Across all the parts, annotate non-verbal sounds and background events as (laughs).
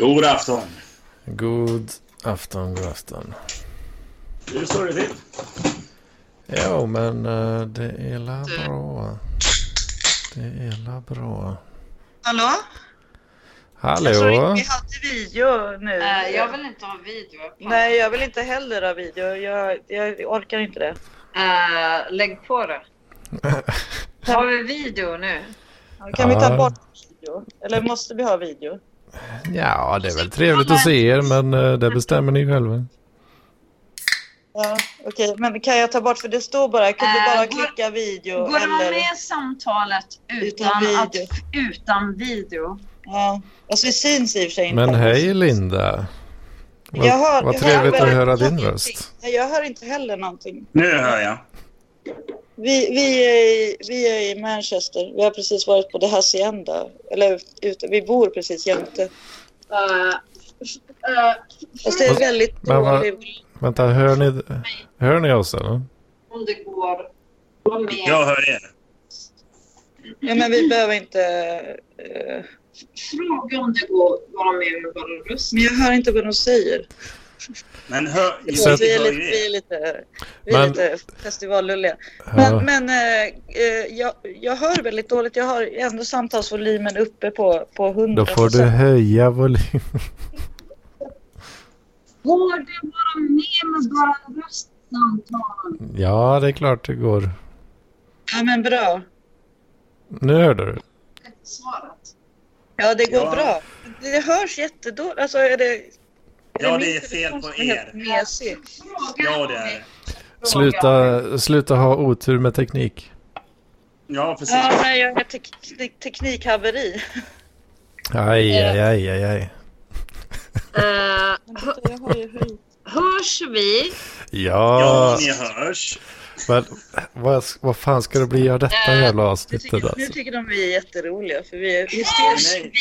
God afton. God afton, god afton. Hur står det till? Jo, men eh, det är la bra. Det är la bra. Hallå? Jag tror inte Hallå? vi hade video nu. Eh, jag vill inte ha video. Nej, jag vill inte heller ha video. Jag, jag orkar inte det. Eh, lägg på det. (laughs) Har vi video nu? Kan vi ta Ja. bort video? Eller måste vi ha video? Ja, det är väl trevligt att se er, men eh, det bestämmer ni själva. Ja, okej. Men kan jag ta bort? För det står bara, kan du Eh, bara går- klicka video? Går det att eller... med i samtalet utan, Utan att, video. utan video? Ja. Alltså vi syns i och för sig inte. Men hej Linda. Vad, Jag hör- vad jag trevligt hör att höra din röst. Jag hör inte heller någonting. Nu hör jag. Vi, vi, är i, vi är i Manchester. Vi har precis varit på The Hacienda. Eller ute, vi bor precis jämte. Uh, Fast det är väldigt Men dålig... Vänta, hör ni, hör ni oss eller? om det går. Jag hör er. Ja, men vi behöver inte... eh, Fråga om det går att vara med med bara röst. men jag hör inte vad de säger. Men hör, Så (laughs) vi är lite, vi är lite, vi är Men- lite festivallulliga. Ja. Men, men eh, eh, jag, jag hör väldigt dåligt. Jag har ändå samtalsvolymen uppe på, på 100 Då får du höja volym. (laughs) Går det vara med med bara röstsamtal? Ja, det är klart det går. Ja, men bra. Nu hörde du. Svaret. Ja, det går Ja. bra. Det hörs jättedåligt. Alltså, är det... Ja, det är fel på er. Ja, det är. Sluta, sluta ha otur med teknik. Ja, precis. Ja, nej, jag har tek teknikhaveri. Aj, aj, aj, aj, aj. (laughs) Höjt. hörs vi? Ja, Ja, ni hörs. men vad, vad fan ska det bli av detta Eh, jävla Nu avsnittet tycker, nu alltså? tycker de vi är jätteroliga för vi är hysteriska. Nej.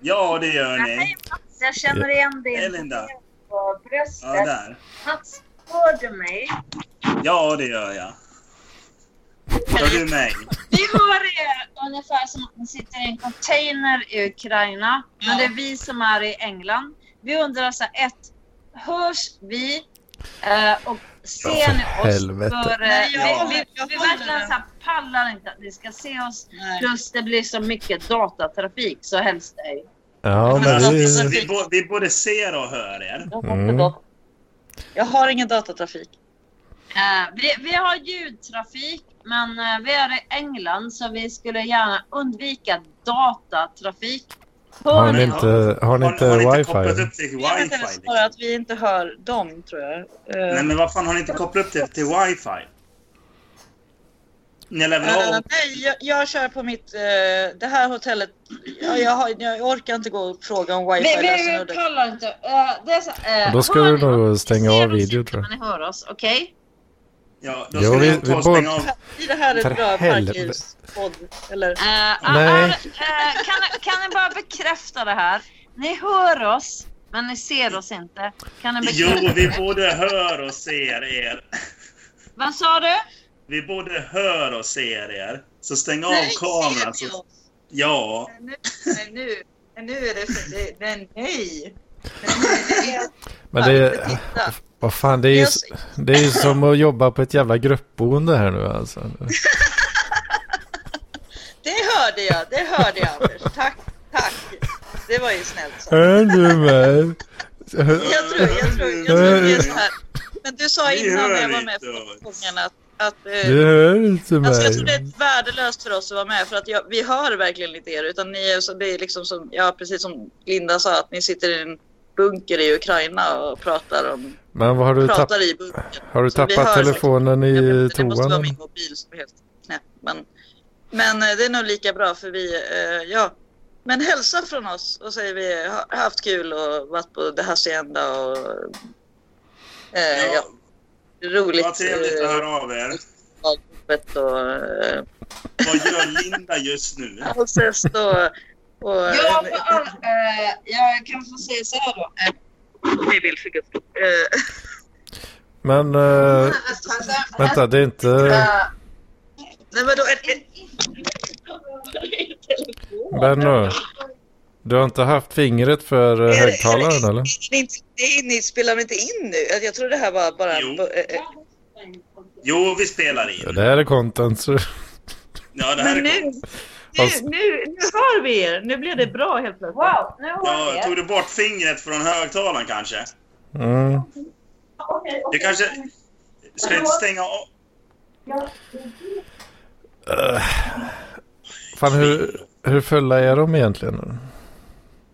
Ja, det gör ni. Jag känner igen dig Elinda. på bröstet. Ja, där. Mats, hör du mig? Ja, det gör jag. Hör du mig? Vi hör er ungefär som att ni sitter i en container i Ukraina. Men Ja. det är vi som är i England. Vi undrar så här, ett, hörs vi? Eh, och ser Ja, ni oss? helvete. För, eh, Nej, jag vi, vi, jag vi verkligen så här pallar inte att ni ska se oss. Nej. Plus det blir så mycket datatrafik så helst ej. Ja, Men alltså, vi, bo, vi både ser och hör er. Jag har, Mm. jag har ingen datatrafik. Eh, vi, vi har ljudtrafik, men eh, vi är i England så vi skulle gärna undvika datatrafik. har Hör ni ni inte, har ni inte har ni inte kopplat wifi? upp till Jag vet wifi? inte Liksom? att vi inte hör dem, tror jag. Eh, Nej, men vad fan har ni inte kopplat upp det till wifi? Ni eh, ha... nej, jag, jag kör på mitt... eh, det här hotellet... Ja, jag, har, jag orkar inte gå och fråga om Vi, wifi vi, vi lösenord. kollar inte. Eh, det är så, eh, Då ska du nog stänga av oss video, inte, tror jag. Ni hör oss, okej? Ja, då Jo, ska vi- ni vi ta och bort- stänga av. Det här är För ett bra parklivspodd. Eller? Ah, Nej. eh, kan, kan ni bara bekräfta det här? Ni hör oss, men ni ser oss inte. Kan ni Jo, vi både hör och ser er. Vad sa du? Vi både hör och ser er. Så stäng av Nej, kameran. ser ni Så... oss? Ja. Nu, nej, nu, nu är det... för- det, det nej! Nej, Men det, Titta. vad fan, det är ju, Jag- det är ju som att jobba på ett jävla gruppboende här nu alltså. (laughs) Det hörde jag, det hörde jag Anders. Tack, tack. Det var ju snällt sagt. Hör du mig? Jag tror, jag tror, jag tror det är så här. Men du sa innan när jag var med oss. gången att, att eh, Du hör inte Alltså jag tror det mig. är värdelöst för oss att vara med för att jag, vi hör verkligen inte er utan ni är, så, det är liksom som, ja precis som Linda sa att ni sitter i en bunker i Ukraina och pratar om, Men vad har du tappat? pratar i bunkern. Har du Så tappat hör telefonen i inte, Det måste vara toan? min mobil som är helt knäpp. Men, men eh, det är nog lika bra för vi, eh, ja. Men hälsa från oss och säg vi har haft kul och varit på The Hacienda och eh, ja. Ja, roligt. vad trevligt att höra av er. jobbet och eh, Vad gör Linda just nu? Alcest (laughs) och... och Ja, för all, eh, jag kan få säga så här då. Eh, Vi vill för. Eh, Men äh, vänta, det är inte... eh, Nej vadå? Ett, ett, Benno, Du har inte haft fingret för eh, Är det- högtalaren eller? Det det är, ni spelar inte in nu? Jag tror det här var bara... Jo. eh, eh, Jo, vi spelar in. Det här är content. Så... Ja, det här Men är nu, nu, Fast- nu, nu hör vi er. Nu blev det bra helt plötsligt. Wow, nu har Ja, vi tog er. du bort fingret från högtalaren kanske? Mm. Du kanske... Ska du inte stänga av? Fan, hur, hur fulla är de egentligen?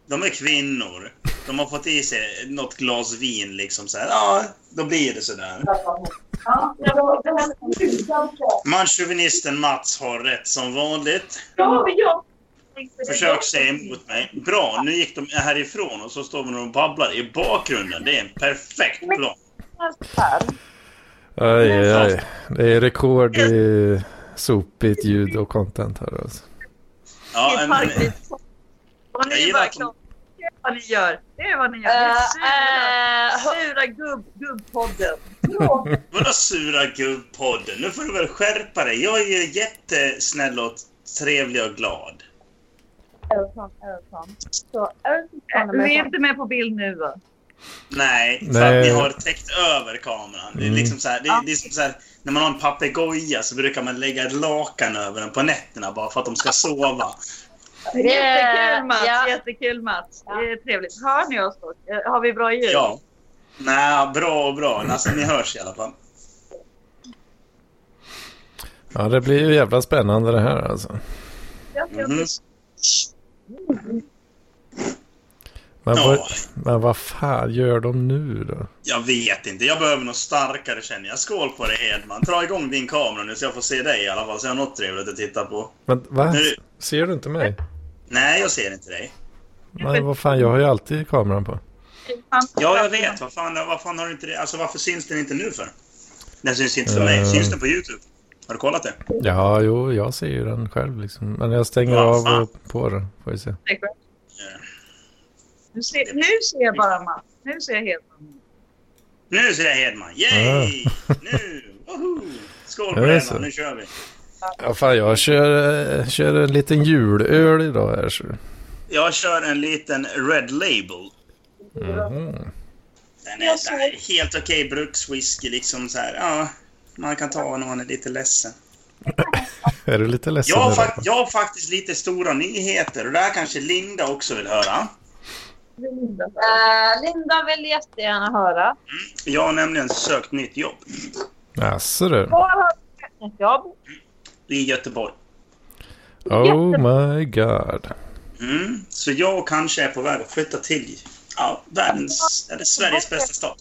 De är kvinnor. De har fått i sig något glas vin liksom så här. Ja, då blir det sådär. Manschauvinisten Mats har rätt som vanligt. Försök säga emot mig. Bra, nu gick de härifrån och så står man och babblar i bakgrunden. Det är en perfekt plan. Aj, aj, aj. Det är rekord i sopigt ljud och content här alltså. Ja, Det är men, Jag gillar att de-. Det är vad ni gör. Det är vad ni gör. Ni är Eh, sura, eh, sura gubb, gubbpodden. (laughs) vadå sura gubbpodden? Nu får du väl skärpa dig. Jag är ju jättesnäll och trevlig och glad. Så, Elton, Vi är inte med på bild nu va? Nej, för Nej. att ni har täckt över kameran. Det är Mm. liksom så här, det är, det är som så här, när man har en papegoja så brukar man lägga ett lakan över den på nätterna bara för att de ska sova. Jättekul Mats, ja. jättekul Mats. Det är trevligt. Hör ni oss då? Eh, Har vi bra ljud? Ja. Nej, bra och bra. Alltså, ni hörs i alla fall. Ja, det blir ju jävla spännande det här alltså. Mhm. Men, Ja. vad, men vad fan gör de nu då? Jag vet inte. Jag behöver något starkare känner jag. Skål på dig Edman. Dra igång din kamera nu så jag får se dig i alla fall. Så jag har något trevligt att titta på. Men va? Nu- Ser du inte mig? Nej, jag ser inte dig. Nej, vad fan, jag har ju alltid kameran på. Ja, jag vet. Vad fan, vad fan har du inte det? Alltså varför syns den inte nu för? Den syns inte för mig. Eh. Syns den på YouTube? Har du kollat det? Ja, jo, jag ser ju den själv liksom. Men jag stänger Vad av och på den, får vi se. Nu ser, nu ser jag bara Mats. Nu ser jag helt Nu ser jag Hedman. Yay! Nu! Woho! Skål på det så. Hedman. Nu kör vi. Ja, fan, jag kör, kör en liten julöl idag här så. Jag kör en liten Red Label. Mhm. Den är, den är helt okej brukswhisky liksom så här. Ja, man kan ta när man är lite ledsen. (laughs) Är du lite ledsen Jag fak- jag har faktiskt lite stora nyheter och det här kanske Linda också vill höra. Eh, Linda vill jättegärna höra. Jag har nämligen sökt nytt jobb Jaså du? Var har du ett jobb? i Göteborg. Oh my god. Mm. Så jag kanske är på väg att flytta till ja, världens, eller Sveriges bästa stad.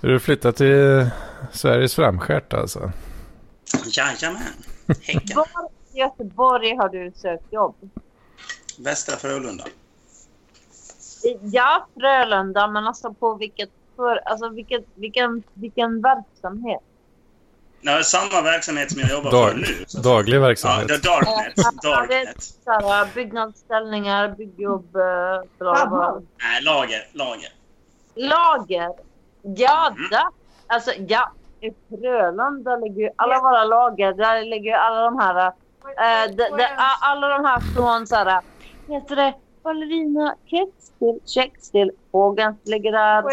Är du flyttat till Sveriges framskärt alltså? Jajamän. (laughs) Häcken. Var i Göteborg har du sökt jobb? Västra Frölunda. Ja, Frölunda, men alltså på vilket för, alltså vilket, vilken, vilken verksamhet? Nej, samma verksamhet som jag jobbar Dag, för nu. så- daglig Ja, verksamhet. Darknet. Ja, det är Darknet. så här, byggnadsställningar, byggjobb, eh, bla bla. Nej, lager. Lager. Lager. Ja, Mm. där. Alltså ja, i Frölunda ligger ju alla våra lager. Där ligger ju alla de här, de, de, a- alla de här från så här, heter det ballerina, kextil, checkstil, sak?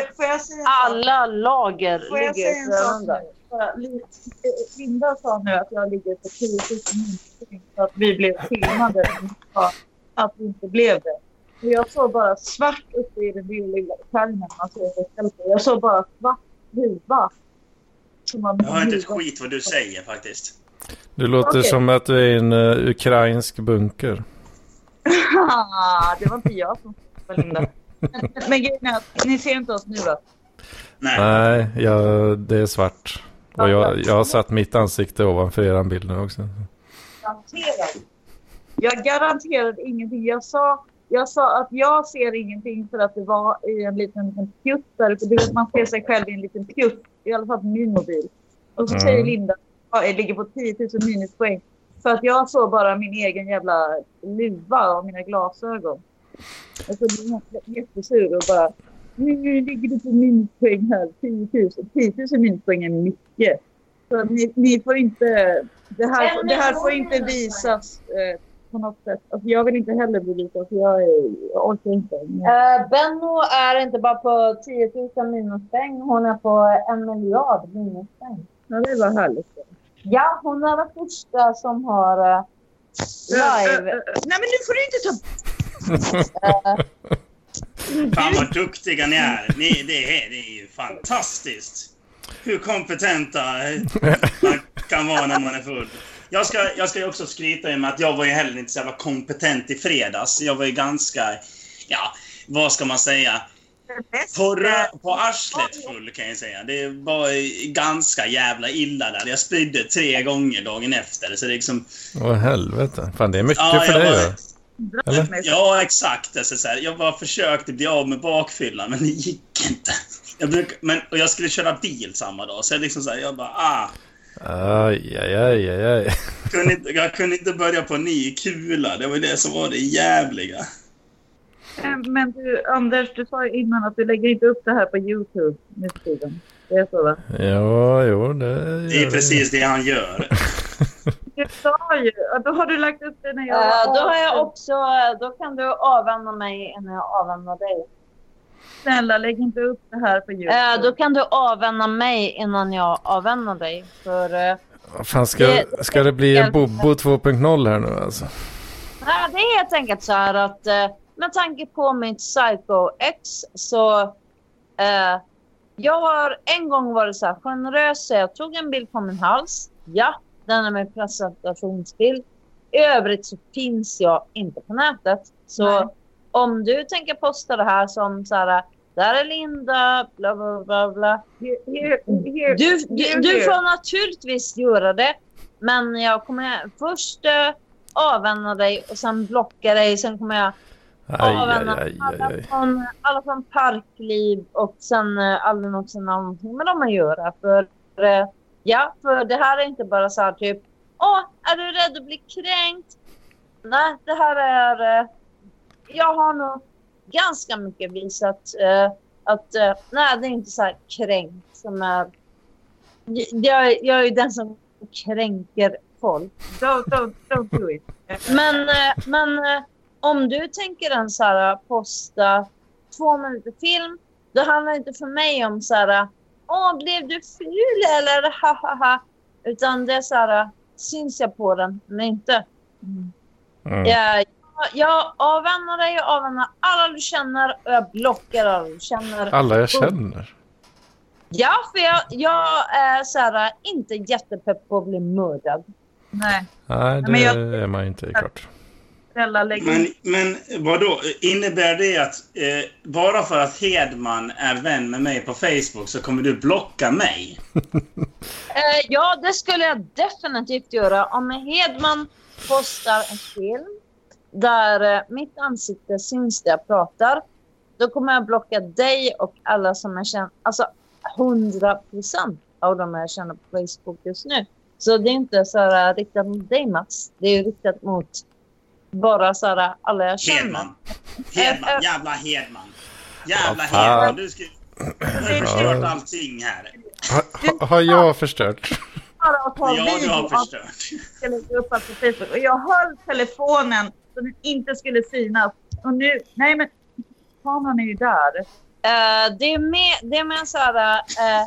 Alla lager Får jag ligger säga en sak Linda sa nu att jag ligger på 10 000 minus för att vi blev filmade. Att vi inte blev det. Och jag såg bara svart uppe i den lilla skärmen på. Jag såg bara svart huva. Jag hör inte ett skit vad du säger faktiskt. Du låter Okej. som att du är i en uh, ukrainsk bunker. Ah, (laughs) det var inte jag som var Linda. (laughs) Men, men grejen är att ni ser inte oss nu va? Nej. Nej, jag, det är svart. Och jag, jag har satt mitt ansikte ovanför eran bild nu också. Garanterat. Jag garanterade ingenting. Jag sa, jag sa att jag ser ingenting för att det var i en liten, liten pjutt där uppe. Du vet, man ser sig själv i en liten pjutt. I alla fall på min mobil. Och så Mm. säger Linda att jag ligger på 10 000 minuspoäng. För att jag såg bara min egen jävla luva och mina glasögon. Och så blev jag jättesur och bara nu ligger du på minuspoäng här, 10 000. 10 000 minuspoäng är mycket. Så ni, ni får inte, det här, det här får inte visas eh, på något sätt. Alltså, jag vill inte heller bli rik. Alltså, jag, är, jag orkar inte. Eh, Benno är inte bara på 10 000 minuspoäng, hon är på en miljard minuspoäng. Ja, det var härligt. Ja, hon är den första som har eh, live. Ö, ö, Nej, men nu får du inte ta... Eh, (laughs) Fan vad duktiga ni är. Ni, det, är det är ju fantastiskt. Hur kompetenta man kan vara när man är full. Jag ska, jag ska ju också skryta med att jag var ju heller inte så jävla kompetent i fredags. Jag var ju ganska, ja, vad ska man säga? Rö- på arslet full kan jag säga. Det var ganska jävla illa där. Jag spydde tre gånger dagen efter. Så det är liksom... Åh helvete. Fan det är mycket Ja, för dig var- va? Eller? Ja, exakt. Alltså, så här, jag bara försökte bli av med bakfyllan, men det gick inte. Jag bruk, men, och jag skulle köra bil samma dag, så jag liksom så här, jag bara ah. Aj, aj, aj, aj. Kunde inte, jag kunde inte börja på en ny kula. Det var det som var det jävliga. Eh, Men du, Anders, du sa ju innan att du lägger inte upp det här på Youtube nu för tiden. Det är så va? Ja, jo, det Det gör är precis det han gör. (laughs) Du sa ju, ja, då har du lagt upp det när jag eh, var då har jag också, eh, då kan du avvända mig innan jag avvänder dig. Snälla, lägg inte upp det här på Youtube. Eh, då kan du avvända mig innan jag avvänder dig. För eh, Vad Fan, ska, Det- ska det bli en Bobo 2.0 här nu alltså? nej, det är helt enkelt så här att eh, med tanke på mitt Psycho X så eh, jag har en gång varit så här generös så jag tog en bild på min hals. Ja, den är min presentationsbild. I övrigt så finns jag inte på nätet. Så Nej. om du tänker posta det här som så här, där är Linda, bla bla bla bla. Here, here, here, Du, du, du får naturligtvis göra det. Men jag kommer först eh, avvända dig och sen blocka dig. Sen kommer jag Aj, aj, aj, alla, från, alla från parkliv och sen eh, aldrig någonsin någonting med dem att göra. För, eh, ja, för det här är inte bara så här typ Åh, är du rädd att bli kränkt? Nej, det här är... Eh, jag har nog ganska mycket visat att nej, det är inte så här kränkt som är... Jag, jag är ju den som kränker folk. Don't, don't, don't do it. Men, men om du tänker en så här posta två minuter film, då handlar det inte för mig om så här Åh, blev du ful eller ha ha ha. Utan det är så här, syns jag på den eller inte? Mm. Jag, jag avvänner dig, jag avvänner alla du känner och jag blockar alla du känner. Alla jag känner. Ja, för jag, jag är så här, inte jättepepp på att bli mördad. Nej, Nej, det men jag- är man inte klart. Men, men vadå? Innebär det att eh, bara för att Hedman är vän med mig på Facebook så kommer du blocka mig? (laughs) Eh, ja, det skulle jag definitivt göra. Om Hedman postar en film där eh, mitt ansikte syns där jag pratar, då kommer jag blocka dig och alla som jag känner. Alltså 100 procent av dem jag känner på Facebook just nu. Så det är inte så här riktat mot dig Mats. Det är riktat mot bara så här alla jag känner. Hedman. Hedman. Eh, eh. Jävla Hedman. Jävla. Hedman. Du, ska, du har förstört allting här. Ha, ha, har jag förstört? Bara att ta Ja, du har förstört. ska lägga upp allt på Facebook. Och jag höll telefonen så den inte skulle synas. Och nu, nej men kameran är ju där. Eh, det är med, det är med så här, eh,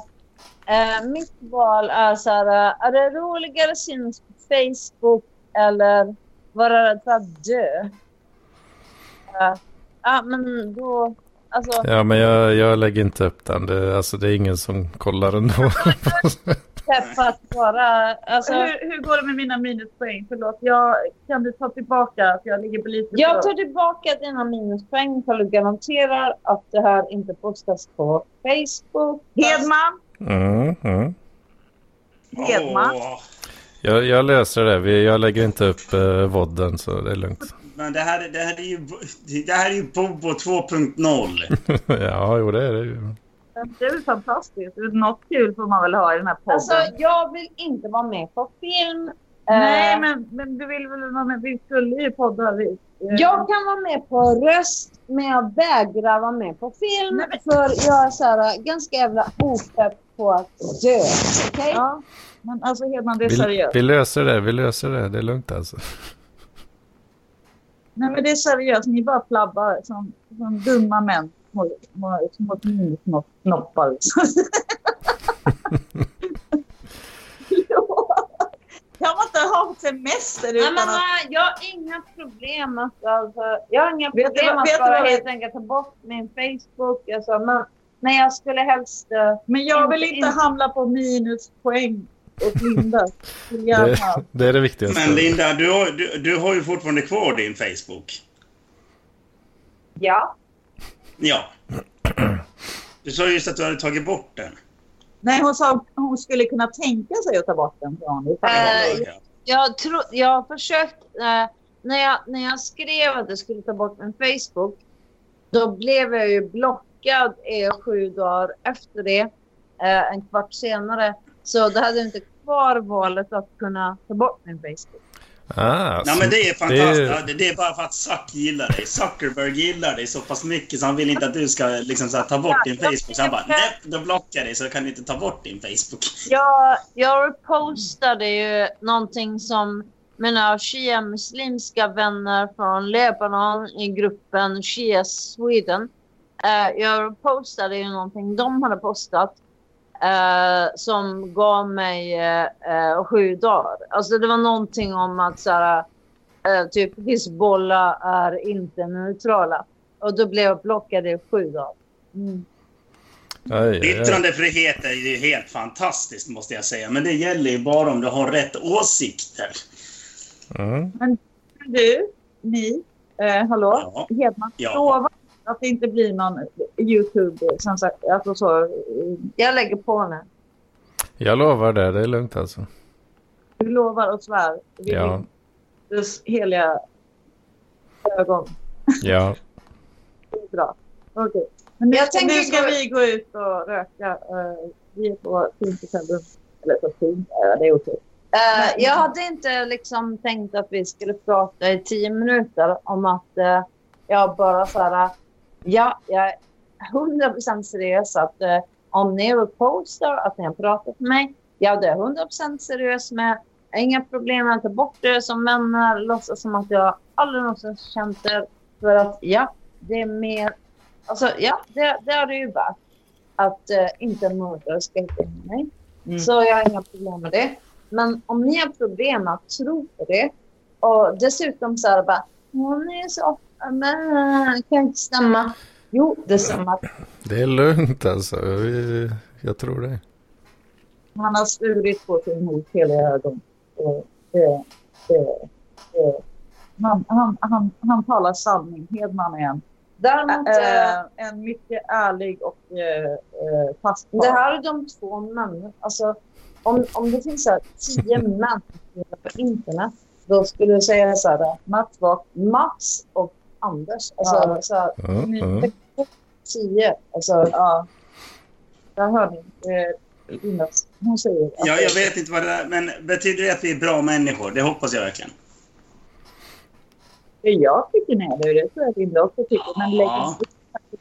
eh, mitt val är så här, är det roligare att synas på Facebook eller vara rädd för att dö? Ja, men då, alltså, Ja, men jag, jag lägger inte upp den. Det, alltså, det är ingen som kollar ändå. pepp att vara, alltså, Hur, hur går det med mina minuspoäng? Förlåt, jag, kan du ta tillbaka att jag ligger på lite jag för- tar tillbaka dina minuspoäng för du garanterar att det här inte postas på Facebook. Hedman! Mm, mm. Hedman. Åh, Jag, jag löser det. Vi- Jag lägger inte upp uh, vodden så det är lugnt. (laughs) men det här, det här är ju, det här är ju Bobo 2.0. (laughs) ja, jo det är det ju. Det är väl fantastiskt. Något kul får man väl ha i den här podden. Alltså, jag vill inte vara med på film. Nej, Eh, men, men du vill väl vara med? Vi skulle ju podda. Vi, eh, Jag kan vara med på röst, men jag vägrar vara med på film. Nej, men- För jag är så här, ganska jävla opepp på att dö. Okej? Ja, men alltså Hedman, det är Vi, seriöst. vi löser det. Vi löser det. Det är lugnt alltså. (laughs) Nej men det är seriöst, ni bara flabbar som, som dumma män. Små, små, små små snoppar. liksom. kan man inte ha semester Nej, utan men, att... nej, jag har inga problem att, alltså, jag har inga Vet problem vad- att bara helt enkelt ta bort min Facebook. Alltså, men, men jag skulle helst... eh, Men jag vill inte- inte hamna på minuspoäng och Linda. Det, det är det viktigaste. Men Linda, du har, du, du har ju fortfarande kvar din Facebook. ja. Ja. Du sa just att du hade tagit bort den. Nej, hon sa att hon skulle kunna tänka sig att ta bort den. sa hon. Eh, Ja. Jag, tro, jag har försökt... Eh, när, jag, när jag skrev att jag skulle ta bort min Facebook, då blev jag ju blockad i sju dagar efter det. Eh, en kvart senare. Så det hade inte kvar valet att kunna ta bort min Facebook. Ah, Nej, men det är det fantastiskt. är- Det, det är bara för att Zuck gillar dig. Zuckerberg gillar dig så pass mycket så han vill inte att du ska liksom, så här, ta bort din Facebook. Så han bara, nej, då blockar jag dig så kan du inte ta bort din Facebook. Jag, jag repostade ju någonting som mina shia-muslimska vänner från Lebanon i gruppen Shia Sweden. Eh, jag repostade ju någonting de hade postat eh, som gav mig eh, eh, sju dagar. Alltså det var någonting om att så här, eh, typ Hizbollah är inte neutrala. Och då blev jag blockad i sju dagar. Mm. Aj. Yttrandefrihet är ju helt fantastiskt måste jag säga. Men det gäller ju bara om du har rätt åsikter. Mm. Du, ni, eh, hallå, Ja. Hedman, Ja. Att det inte blir någon YouTube, som sagt, alltså så, eh, Jag lägger på nu. Jag lovar det, det är lugnt alltså. du lovar och svär. vid Ja, Dess heliga ögon. ja. (laughs) Det är bra. Okej. Men nu, Jag tänker nu ska gå- vi gå ut och röka. eh, vi är på fint hotellrum. Eller så fint, ja, det är okej. Eh, Men- jag hade inte liksom tänkt att vi skulle prata i tio minuter om att eh, jag bara så här, ja, jag är 100% seriös att eh, om ni repostar att ni har pratat med mig, ja det är 100% seriös med. Jag inga problem med att ta bort det som vänner, låtsas som att jag aldrig någonsin känt er. För att ja, det är mer, alltså ja, det, det är det ju värt. Att eh, inte en mördare ska hitta mig. Mm. Så jag har inga problem med det. Men om ni har problem att tro på det och dessutom så här bara hon är så men kan inte stämma. Jo, det stämmer. Det är lugnt alltså. Jag tror det. Han har svurit på sin mors heliga ögon. Och det, det, det. Han, han, han, han talar sanning. Hedman är en, Däremot, eh, äh, en mycket ärlig och äh, äh, fast det här är de två män. Alltså, om, om det finns så här tio män på internet, då skulle jag säga så här, Mats var Mats och Anders. Alltså, Ja. så här, Ja, ja. tio. Alltså, Ja. Där hör ni. Eh. Hon säger att Ja, jag vet inte vad det är, men betyder det att vi är bra människor? Det hoppas jag verkligen. jag tycker nej, det är det tror jag Linda också tycker. Men lägg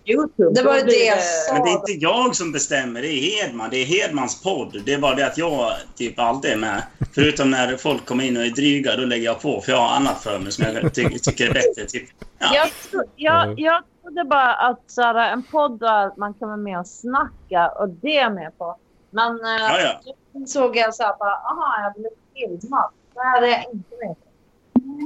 Youtube. Det var ju det jag sa. Men det är inte jag som bestämmer, det är Hedman. Det är Hedmans podd. Det är bara det att jag typ alltid är med. Förutom när folk kommer in och är dryga, då lägger jag på. För jag har annat för mig som jag ty tycker är bättre. Typ. Ja. Jag, tro, jag, jag trodde bara att så här, en podd där man kan vara med och snacka och det är jag med på. Men eh, Ja, ja. så såg jag så här bara, aha, jag blev filmad. Det här är jag inte med på.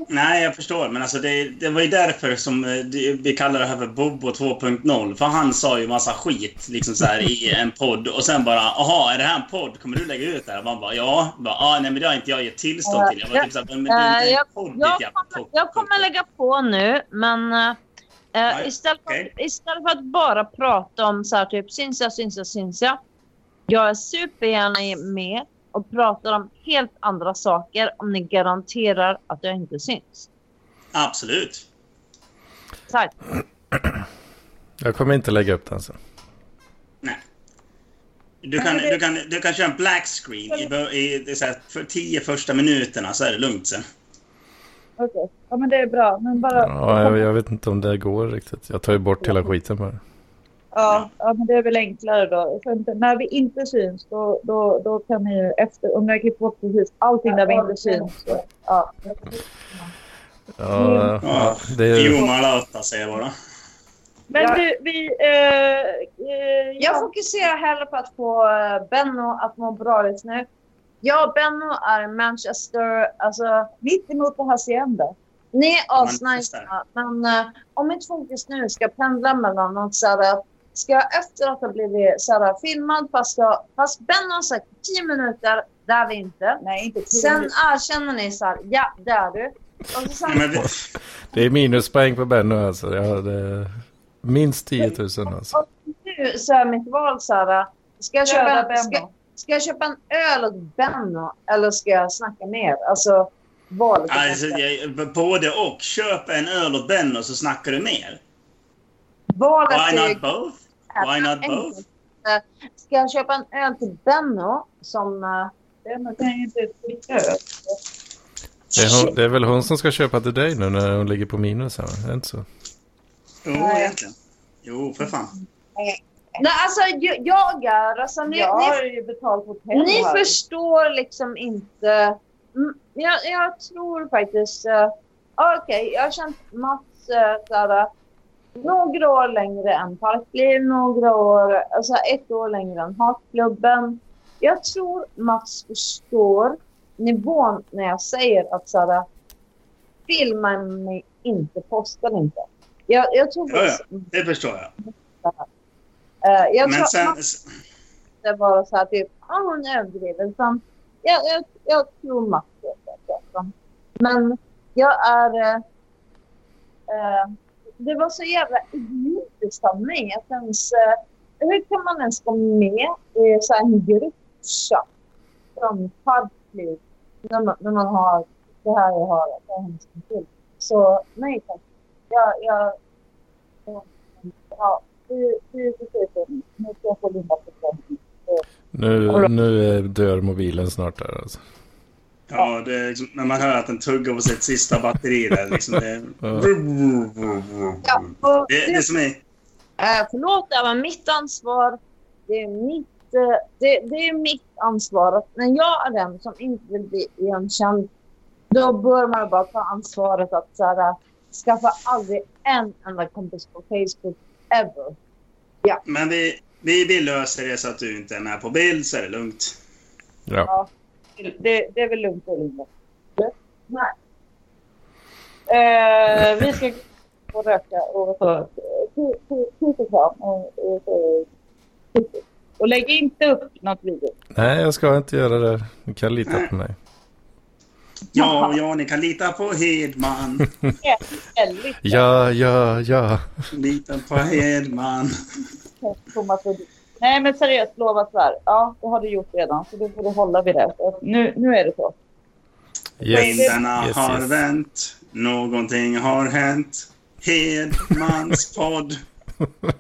Nej, jag förstår. Men alltså det, det var ju därför som eh, det, vi kallar det här för Bobo 2.0. För han sa ju massa skit liksom så här, i en podd. Och sen bara, aha, är det här en podd? Kommer du lägga ut det här? Och man bara, ja. Bara, ah, nej, men det har inte jag gett tillstånd till. Jag typ så här, men det är inte Eh, podd, ditt Jag jävla kommer, jag kommer lägga på nu, men eh, Nej, istället, för, istället för att bara prata om så här typ syns jag, syns jag, syns jag. Jag är supergärna med och pratar om helt andra saker om ni garanterar att jag inte syns. Absolut. Tack. Jag kommer inte lägga upp alltså. Nej. Du kan, du, kan, du kan köra en black screen i, i det är så här, för tio första minuterna så är det lugnt sen. Okej. Ja, men det är bra. Men bara... Ja, jag, jag vet inte om det går riktigt. Jag tar ju bort hela skiten bara. Ja, ja, men det är väl enklare då. Inte, när vi inte syns, då, då, då kan ni ju efter... Om har klippt bort precis allting där vi inte syns. Så, ja. Ja, Ja. det är... Jumalauta säger jag bara. Men Ja. du, vi... Eh, eh, Jag fokuserar hellre på att få eh, Benno att må bra just nu. Ja, Benno är Manchester. Alltså, Mitt emot det hacienda. ni är asnice. Men uh, om mitt fokus nu ska pendla mellan något så här, ska jag efter att ha blivit så här, filmad fast, jag, fast Benno har sagt 10 minuter, det är vi inte. Nej, inte tio Sen erkänner ni så här, ja det är du. Och så sen, Men vi, Det är minuspoäng på Benno alltså. Ja, det är minst 10 000 alltså. och nu så är mitt val så här, ska jag, köpa en, ska, ska jag köpa en öl åt Benno eller ska jag snacka mer? Alltså, valet alltså, jag, både och. Köp en öl åt Benno så snackar du mer. Valet Why är not both? Why not both? Eh, Ska jag köpa en öl till Benno som... eh, Den kan ju inte dricka öl. Det är, hon, det är väl hon som ska köpa till dig nu när hon ligger på minus här? Är det inte så? Jo, egentligen. Jo, för fan. Nej, alltså jag, jag är... Alltså, ni, Jag har ju betalt hotell ni här. förstår liksom inte... Mm, jag, jag tror faktiskt... Uh, Okej, jag har känt Mats uh, några år längre än Parkliv, några år, alltså ett år längre än Hatklubben. Jag tror Mats förstår nivån när jag säger att såhär, filma mig inte, posta inte. Jag, jag tror Ja, ja. Det förstår jag. eh, jag Men sen... Mats inte vara så här typ, ja hon överdriver. Utan jag, jag, jag tror Mats vet det. Men jag är... Eh, det var så jävla idiotiskt av mig att ens... Hur kan man ens gå med i så här en gruppchatt från Parkliv när man, när man har det här jag har att ta hänsyn till? Så nej tack. Jag... jag ja, det det är precis Nu ska jag få Linda på. Nu, nu dör mobilen snart där alltså. Ja, det är liksom, när man hör att den tuggar på sitt sista batteri där. Liksom, det, Ja. Ja, det, det som är... Eh, förlåt, det var mitt ansvar. Det är mitt, eh, det, det är mitt ansvar. Att när jag är den som inte vill bli igenkänd, då bör man bara ta ansvaret att så här, skaffa aldrig en enda kompis på Facebook ever. Men vi, vi, vi löser det så att du inte är med på bild så är det lugnt. Ja. Det, det är väl lugnt och rimligt. Nej. Eh, vi ska gå och röka och ta kram. Och, och, och, och lägg inte upp något video. Nej, jag ska inte göra det. Du kan lita på mig. Ja, ja, ni kan lita på Hedman. Ja, ja, ja. Lita på Hedman. Thomas. Nej men seriöst, lova så här. Ja, det har du gjort redan. Så då får du hålla vid det. Nu, nu är det så. Yes. Vindarna Yes, har yes. vänt. Någonting har hänt. Hedmans podd. (laughs)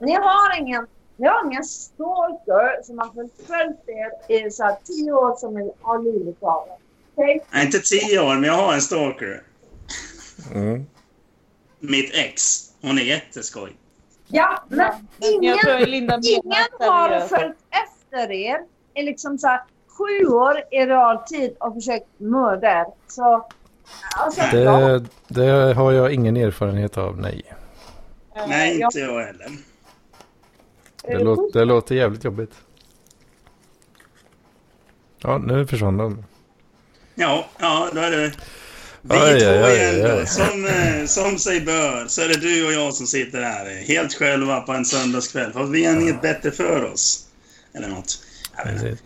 Ni har ingen, ni har ingen stalker som har förföljt er i så här tio år som ni har livet av er. Okej? Nej, inte tio år, men jag har en stalker. Mm. Mitt ex. Hon är jätteskoj. Ja, men ingen jag tror Linda Ingen har seriöst. följt efter er i liksom så här sju år i realtid och försökt mörda er. Så, alltså. Det, det har jag ingen erfarenhet av, nej. Nej, inte jag heller. Det, lå, det låter jävligt jobbigt. Ja, nu försvann de. Ja, ja, då är det vi Aj, två aj, aj, igen då. Som, eh, som sig bör så är det du och jag som sitter här eh, helt själva på en söndagskväll. För vi har inget bättre för oss. Eller något. Jag vet inte. Precis.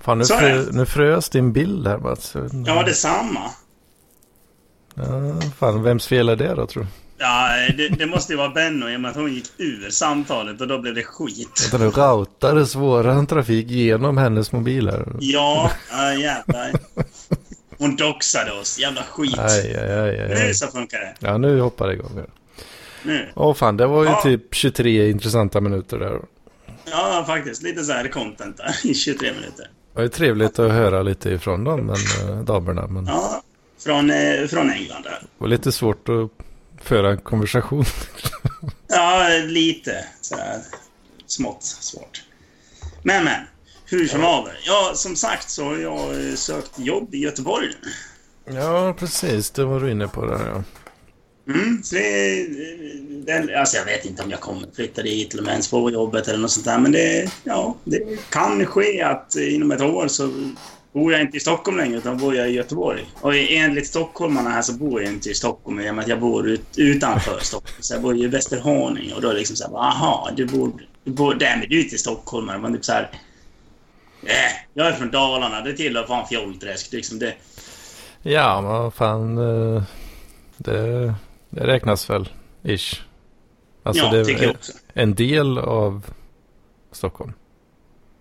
Fan, nu, frö, nu frös din bild här Mats. Ja, detsamma. Ja, fan, vems fel är det då tror du? Ja, det, det måste ju vara Benno i och med att hon gick ur samtalet och då blev det skit. Vänta nu, routades våran trafik genom hennes mobil här? Ja, ja jävlar. Hon doxade oss. Jävla skit. Aj, aj, aj, aj, Nu så funkar det. Ja, nu hoppar det igång. här. Nu. Åh fan, det var ju Ja. typ 23 intressanta minuter där. Ja, faktiskt. Lite så här content där i 23 minuter. Det ju trevligt att höra lite ifrån dem, men, äh, damerna. Men det Ja, från, eh, från England där. var lite svårt att föra en konversation. Ja, lite sådär smått svårt. Men, men. Hur som haver. Ja, som sagt så har jag eh, sökt jobb i Göteborg. Ja, precis. Det var du inne på där ja. Mm, så det, det, alltså jag vet inte om jag kommer flytta dit eller om jag ens får jobbet eller något sånt där. Men det, ja, det kan ske att inom ett år så bor jag inte i Stockholm längre utan bor jag i Göteborg. Och enligt stockholmarna här så bor jag inte i Stockholm i och med att jag bor ut, utanför (laughs) Stockholm. Så jag bor i Västerhaninge och då är det liksom så här, aha, du bor, du bor där men du är inte stockholmare. Man typ så här, äh, jag är från Dalarna, det tillhör fan Fjollträsk. Liksom det, Ja, men fan. eh, Det, det räknas väl, ish. Alltså ja, det tycker jag också. en del av Stockholm.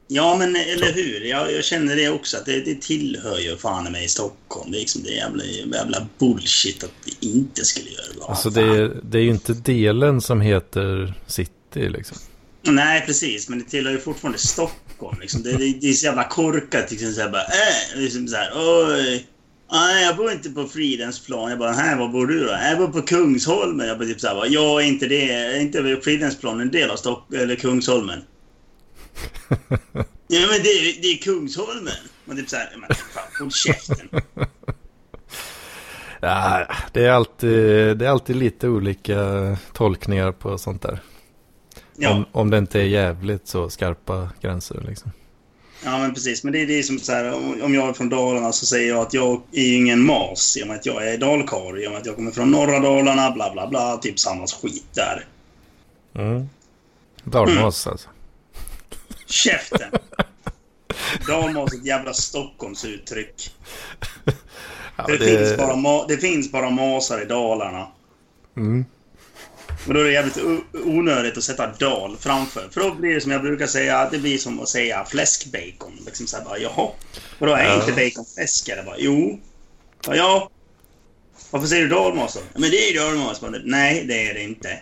Ja, men eller hur? Jag, jag känner det också. att Det, det tillhör ju fan i mig Stockholm. Det är liksom det jävla, jävla bullshit att det inte skulle göra det. Alltså det är, det är ju inte delen som heter city liksom. Nej, precis. Men det tillhör ju fortfarande Stockholm. Liksom. Det, det, det är så jävla korkat. Liksom, så här, bara, äh, liksom så här, oj. Nej, jag bor inte på Fridhemsplan. Jag bara, här, var bor du då? Jag bor på Kungsholmen. Jag bara, typ så här, bara, ja, är inte det, är inte Fridhemsplan en del av Stock eller Kungsholmen? (laughs) ja, men det, är- det är Kungsholmen. Man typ så här, men fan, håll käften. (laughs) Ja, det är alltid, det är alltid lite olika tolkningar på sånt där. Ja. Om, om det inte är jävligt så skarpa gränser liksom. Ja, men precis. Men det är det som så här, om jag är från Dalarna så säger jag att jag är ju ingen mas i och med att jag är dalkarl. I och med att jag kommer från norra Dalarna, bla bla bla. Typ samma skit där. Mm. Dalmas alltså. Käften! (laughs) Dalmas är ett jävla Stockholmsuttryck. (laughs) Ja, det, finns bara ma- det finns bara masar i Dalarna. Mm. Och då är det jävligt onödigt att sätta dal framför. För då blir det som jag brukar säga, det blir som att säga fläskbacon. Liksom så här bara, jaha. Och då är Ja. inte bacon fläsk? Eller bara, jo. Ja, ja. Varför säger du dalmas då? "Ja, Men det är ju dalmas. Nej, det är det inte.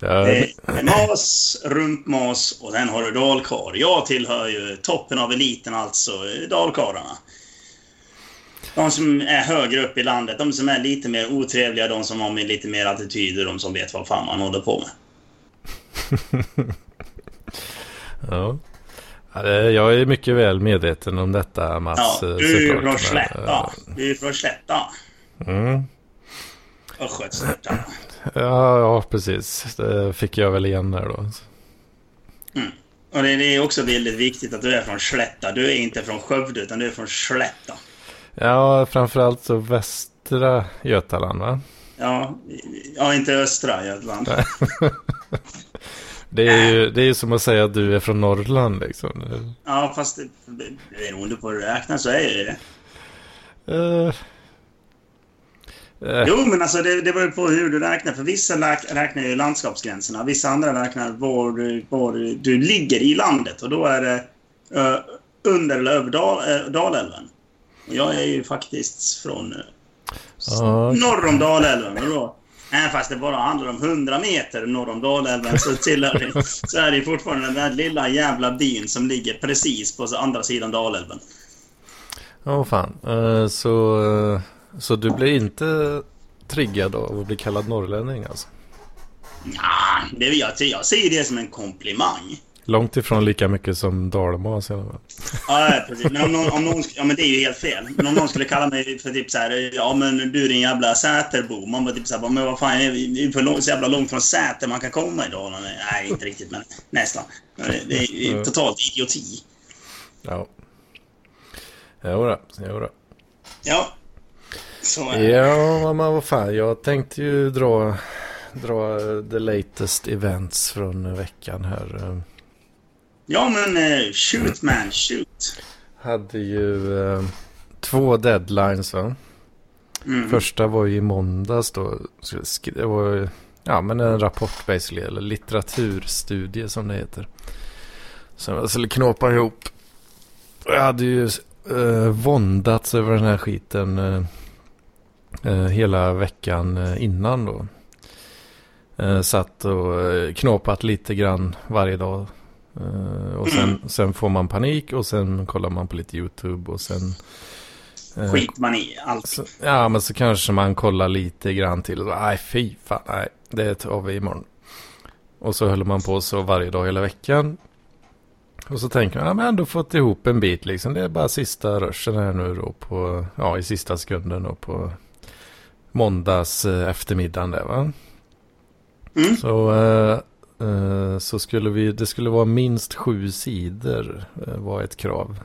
Ja, Det är mas, rumpmas och sen har du dalkar. Jag tillhör ju toppen av eliten, alltså dalkarlarna. De som är högre upp i landet, de som är lite mer otrevliga, de som har med lite mer attityder, de som vet vad fan man håller på med. (laughs) ja. Jag är mycket väl medveten om detta Mats. Ja, eh, du är från Slätta. Du är från Slätta. Mm. Östgötaslätta. Ja, ja, precis. Det fick jag väl igen där då. Och det det är också väldigt viktigt att du är från Slätta. Du är inte från Skövde, utan du är från Slätta. Ja, framförallt så västra Götaland va? Ja, ja inte östra Götaland. (laughs) Det är ju det är ju som att säga att du är från Norrland liksom. Ja, fast det, beroende på hur du räknar så är det det. Eh, eh, Jo, men alltså det, det beror ju på hur du räknar. För vissa räknar ju landskapsgränserna. Vissa andra räknar var du, var du, ligger i landet. Och då är det eh, under eller över Dal, Dalälven. Jag är ju faktiskt från uh, ja, norr om Dalälven. Och då, även fast det bara handlar om 100 meter norr om Dalälven så, tillhör det, så är det fortfarande den där lilla jävla byn som ligger precis på andra sidan Dalälven. Åh fan. Eh, så, eh, så du blir inte triggad av att bli kallad norrlänning alltså? Ja, det, jag, jag ser det som en komplimang. Långt ifrån lika mycket som dalmas i alla fall. Ja, precis. Men om någon, om någon, ja, men det är ju helt fel. Men om någon skulle kalla mig för typ så här, ja men du är din jävla Säterbo. Man bara typ så här, men vad fan, är är för lång, så jävla långt från Säter man kan komma i Dalarna? Nej, inte riktigt, men nästan. Det det är totalt idioti. Ja. Jodå, jodå. Ja. Så är det. Ja, men vad fan. Jag tänkte ju dra, dra eh, the latest events från veckan här. Ja, men eh, shoot man, shoot. Hade ju eh, två deadlines va? Mm. Första var ju i måndags då. Det var ja men en rapport basically. Eller litteraturstudie som det heter. Som jag skulle knåpa ihop. Jag hade ju eh, våndats över den här skiten eh, eh, hela veckan eh, innan då. Eh, satt och knåpat lite grann varje dag. Eh, och sen, sen får man panik och sen kollar man på lite YouTube och sen... eh, Skit man i allt. så, ja, men så kanske man kollar lite grann till. Nej, fy fan, nej, det tar vi imorgon. Och så höll man på så varje dag hela veckan. Och så tänker man, ja men ändå fått ihop en bit liksom. Det är bara sista ruschen här nu då på, ja i sista sekunden då på måndags eh, eftermiddagen där va. Mm. Så, så skulle vi, det skulle vara minst sju sidor eh, var ett krav.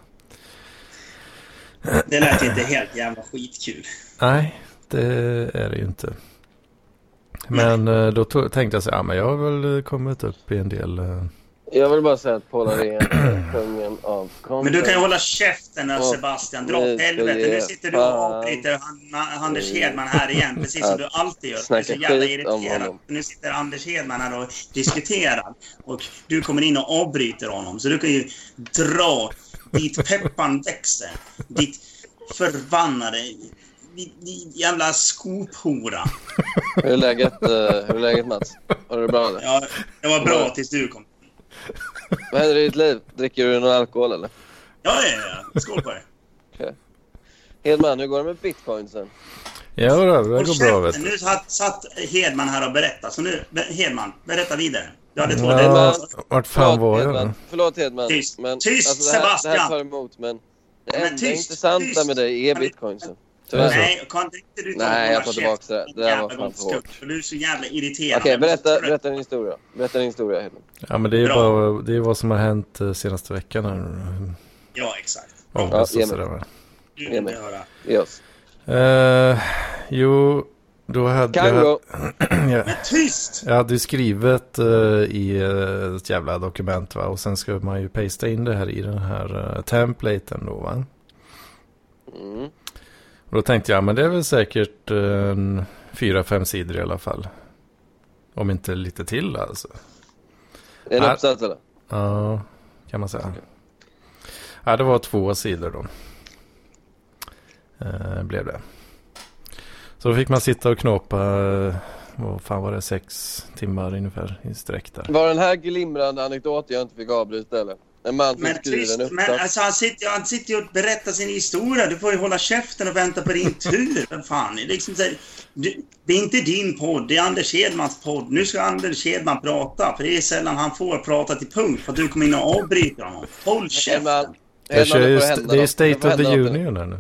Det lät inte helt jävla skitkul. Nej, det är det ju inte. Men eh, då tänkte jag så ja men jag har väl kommit upp i en del. Jag vill bara säga att Paul Arén är (clears throat) kungen av content. Men du kan ju hålla käften nu Och Sebastian. Dra åt helvete. Nu sitter du och avbryter Anders Hedman här igen. Precis som du alltid gör. Du är så jävla irriterad. Nu sitter Anders Hedman här och diskuterar. Och du kommer in och avbryter honom. Så du kan ju dra dit peppan växer. Ditt förbannade... Ditt, ditt jävla skophora. Hur är läget, eh, hur är läget Mats? Du det bra eller? Ja, det var bra tills du kom. (laughs) Vad händer i ditt liv? Dricker du någon alkohol eller? Ja, ja, ja. Skål på dig. Hedman, hur går det med bitcoinsen? Ja, då, det går bra vet du. Nu satt, satt Hedman här och berättade. Så nu, Hedman, berätta vidare. Du hade två Ja, vart fan var jag Hedman. då? Förlåt Hedman. Tyst. Men, Tyst, alltså, det här, Det Sebastian! här tar emot men det Men enda tyst, intressanta tyst. med dig är bitcoinsen. Tyvärr. Nej, kan inte du ta Nej, jag tar tillbaka det. Det där var jävla fan för hårt. för Du är så jävla irriterande. Okej, berätta, Jag så berätta din historia. Berätta din historia Hedman. Ja, men det är Bra. bara det är vad som har hänt eh, senaste veckan här. Ja, exakt. Ja, Ja, så ge mig. Ge mig. Ge oss. Eh, jo, då hade jag... Kango. (clears throat) jag, Men tyst! jag hade ju skrivit eh, i ett jävla dokument va. Och sen ska man ju pasta in det här i den här uh, templaten då va. Och då tänkte jag, men det är väl säkert eh, en fyra, fem sidor i alla fall. Om inte lite till alltså. En uppsats eller? Ja, kan man säga. Ja, det var två sidor då. Eh, blev det. Så då fick man sitta och knåpa, eh, vad fan var det, sex timmar ungefär i sträck där. Var den här glimrande anekdoten jag inte fick avbryta eller? En man som Men skriver tyst, en men alltså han sitter, ju- han sitter och berättar sin historia. Du får ju hålla käften och vänta på din (laughs) tur. Fan, det är liksom så du, det är inte din podd, det är Anders Hedmans podd. Nu ska Anders Hedman prata, för det är sällan han får prata till punkt för att du kommer in och avbryter honom. Håll käften. Det det är. State of the. Union här nu.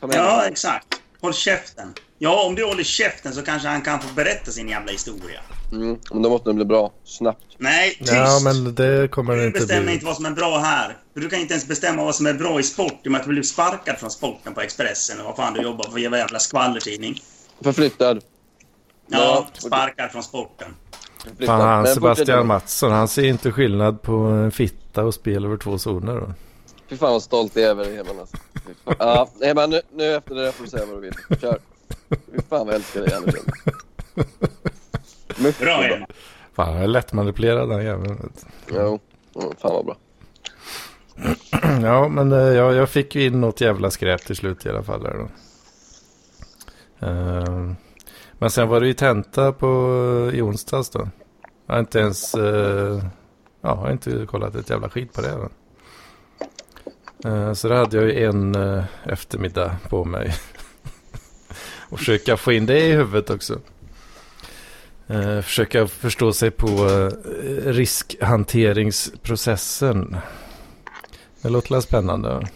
Ja, exakt. Håll käften. Ja, om du håller käften så kanske han kan få berätta sin jävla historia. Mm, men då måste den bli bra. Snabbt. Nej, tyst! Ja, men det kommer det Du inte bestämmer bli. inte vad som är bra här. För du kan inte ens bestämma vad som är bra i sport i och med att du blev sparkad från sporten på Expressen. Och vad fan du jobbar för jävla jävla skvallertidning. Förflyttad. Ja, sparkad från sporten. Förflyttad. Fan, han Sebastian. Mattsson, han ser inte skillnad på en fitta och spel över två zoner då. Fy fan vad stolt jag är över dig Hedman alltså. Ja, Hedman nu, nu efter det där får du säga vad du vill. Kör. Fy fan vad jag älskar dig Anders Hedman. Mycket Bra, bra. Edman. Fan, jag är lättmanipulerad den jäveln. Jo, fan vad bra. Ja, men eh, jag, jag fick ju in något jävla skräp till slut i alla fall. Där då. Ehm, men sen var det ju tenta på, i onsdags då. Jag har inte ens... eh, ja, har inte kollat ett jävla skit på det. Då. Eh, så då hade jag ju en eh, eftermiddag på mig. Och försöka få in det i huvudet också. Eh, försöka förstå sig på eh, riskhanteringsprocessen. Det låter spännande.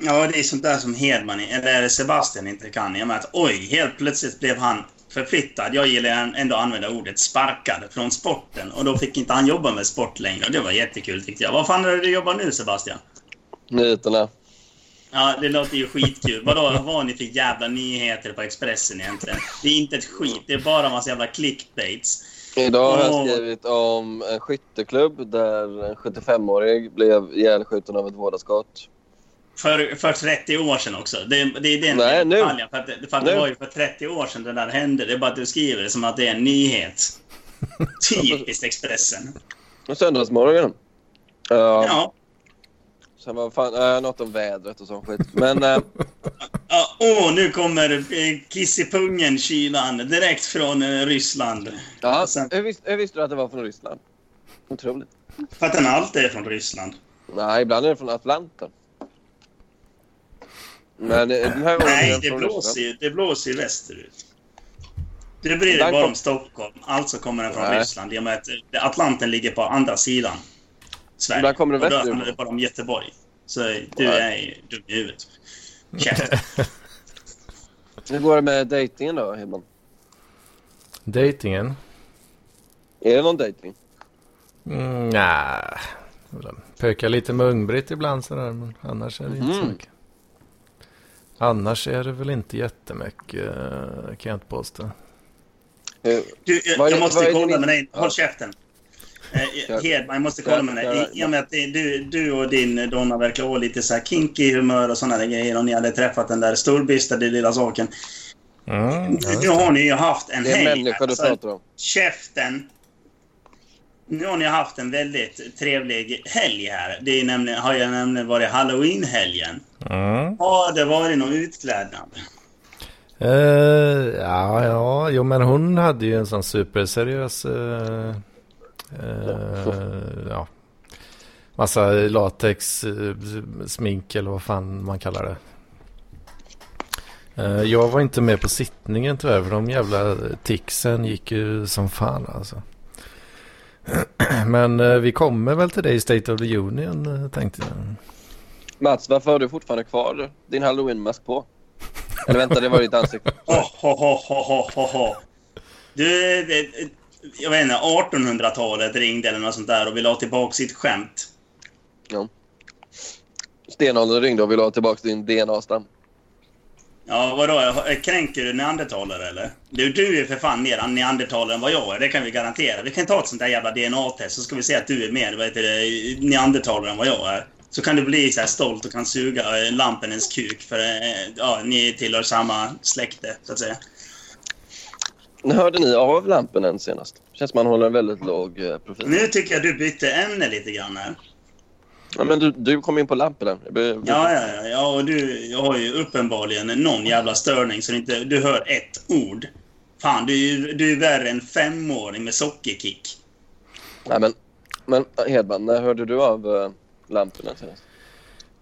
Ja, det är sånt där som Hedman, eller Sebastian inte kan. Jag med att oj, helt plötsligt blev han förflyttad. Jag gillar ändå att använda ordet sparkad från sporten. Och då fick inte han jobba med sport längre. Och det var jättekul tyckte jag. Vad fan är det du jobbar nu Sebastian? Nyheterna. Ja, det låter ju skitkul. Vadå, vad har ni för jävla nyheter på Expressen egentligen? Det är inte ett skit, det är bara en massa jävla clickbaits. Idag har jag skrivit om en skytteklubb där en 75-årig blev ihjälskjuten av ett vådaskott. För, för 30 år sedan också. Det, det är den Nej, nu. detaljen. För, att, det- för att det var ju för 30 år sedan det där hände. Det är bara att du skriver det som att det är en nyhet. (laughs) Typiskt Expressen. Och söndagsmorgonen. Ja. Sen var fan, äh, något om vädret och sån skit. Men äh, (laughs) ja åh, nu kommer eh, kiss i pungen kylan direkt från eh, Ryssland. ja, sen- hur, visst, hur visste du att det var från Ryssland? Otroligt. För att den alltid är från Ryssland. Nej, ibland är det från Atlanten. Men eh, den här Nej, den det blåser ju det blåser ju västerut. Dig Den bara kom- om Stockholm. Alltså kommer den från Nej. Ryssland. I och med att Atlanten ligger på andra sidan. Sverige. Ibland kommer det och då handlar det bara om Göteborg. Så du är ju dum i huvudet. (laughs) Hur går det med dejtingen då, Hedman? Datingen? Är det någon dejting? Mm, nej. Pöka lite med Ung-Britt ibland sådär, men annars är det inte så Mhm. mycket. Annars är det väl inte jättemycket, eh, kan jag inte påstå. Hur- Du, jag, jag måste kolla med dig. Håll käften. Eh, Kör. Hedman, jag måste kolla med dig. I, och med att du, du och din donna verkar vara lite så här kinky humör och sådana grejer. Och ni hade träffat den där storbystade lilla saken. Mm, Nu har ni ju haft en Det är en helg. människa du alltså, pratar om. Käften. Nu har ni haft en väldigt trevlig helg här. Det är nämligen, har ju nämligen varit halloween-helgen. Mm. Har det varit någon utklädnad? Eh, ja, ja, jo men hon hade ju en sån superseriös, eh, eh, ja, massa latex, eh, smink eller vad fan man kallar det. Eh, jag var inte med på sittningen tyvärr för de jävla ticsen gick ju som fan alltså. (clears throat) Men eh, vi kommer väl till dig i State of the Union eh, tänkte jag. Mats, varför har du fortfarande kvar din halloween-mask på? Eller vänta, det var ditt ansikte. (laughs) Oh. Du, det, jag vet inte, 1800-talet ringde eller något sånt där och ville ha tillbaka sitt skämt. Stenåldern ringde och ville ha tillbaka din DNA-stam. Ja, vadå? Kränker du neandertalare eller? Du, du är för fan mer neandertalare än vad jag är, det kan vi garantera. Vi kan ta ett sånt där jävla DNA-test så ska vi se att du är mer vad heter det, neandertalare än vad jag är. Så kan du bli så här stolt och kan suga eh, lampenens kuk för eh, ja, ni tillhör samma släkte, så att säga. Hörde ni av lampen än senast? Känns som man håller en väldigt låg eh, profil. Nu tycker jag du bytte ämne lite grann här. Ja, men du, du kom in på lamporna. Jag Ja, ja, ja, ja. Och du har ju uppenbarligen någon jävla störning så inte du hör ett ord. Fan, du, är ju- du är värre än femåring med sockerkick. Nej, men, men Hedman, när hörde du av uh, lamporna senast?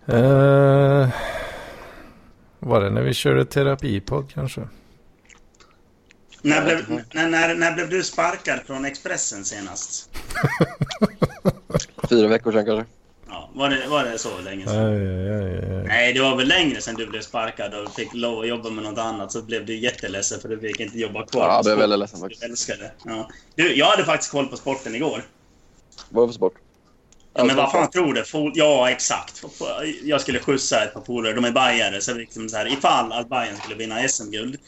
Eh, var det när vi körde terapipodd kanske? När blev, när, när, när blev du sparkad från Expressen senast? (laughs) Fyra veckor sedan kanske? Ja, var, det, var det så länge sedan? Aj, aj, aj, aj. Nej, det var väl längre sedan du blev sparkad och fick lov att jobba med något annat. Så blev du jätteledsen för du fick inte jobba kvar. Ja, jag blev väldigt ledsen faktiskt. Du älskade. Ja. Du, jag hade faktiskt koll på sporten igår. Vad var det för sport? Ja, men vad fan tror du? Ja, exakt. Jag skulle skjutsa ett par polare. De är bajare. Så liksom så här, ifall att Bayern skulle vinna SM-guld.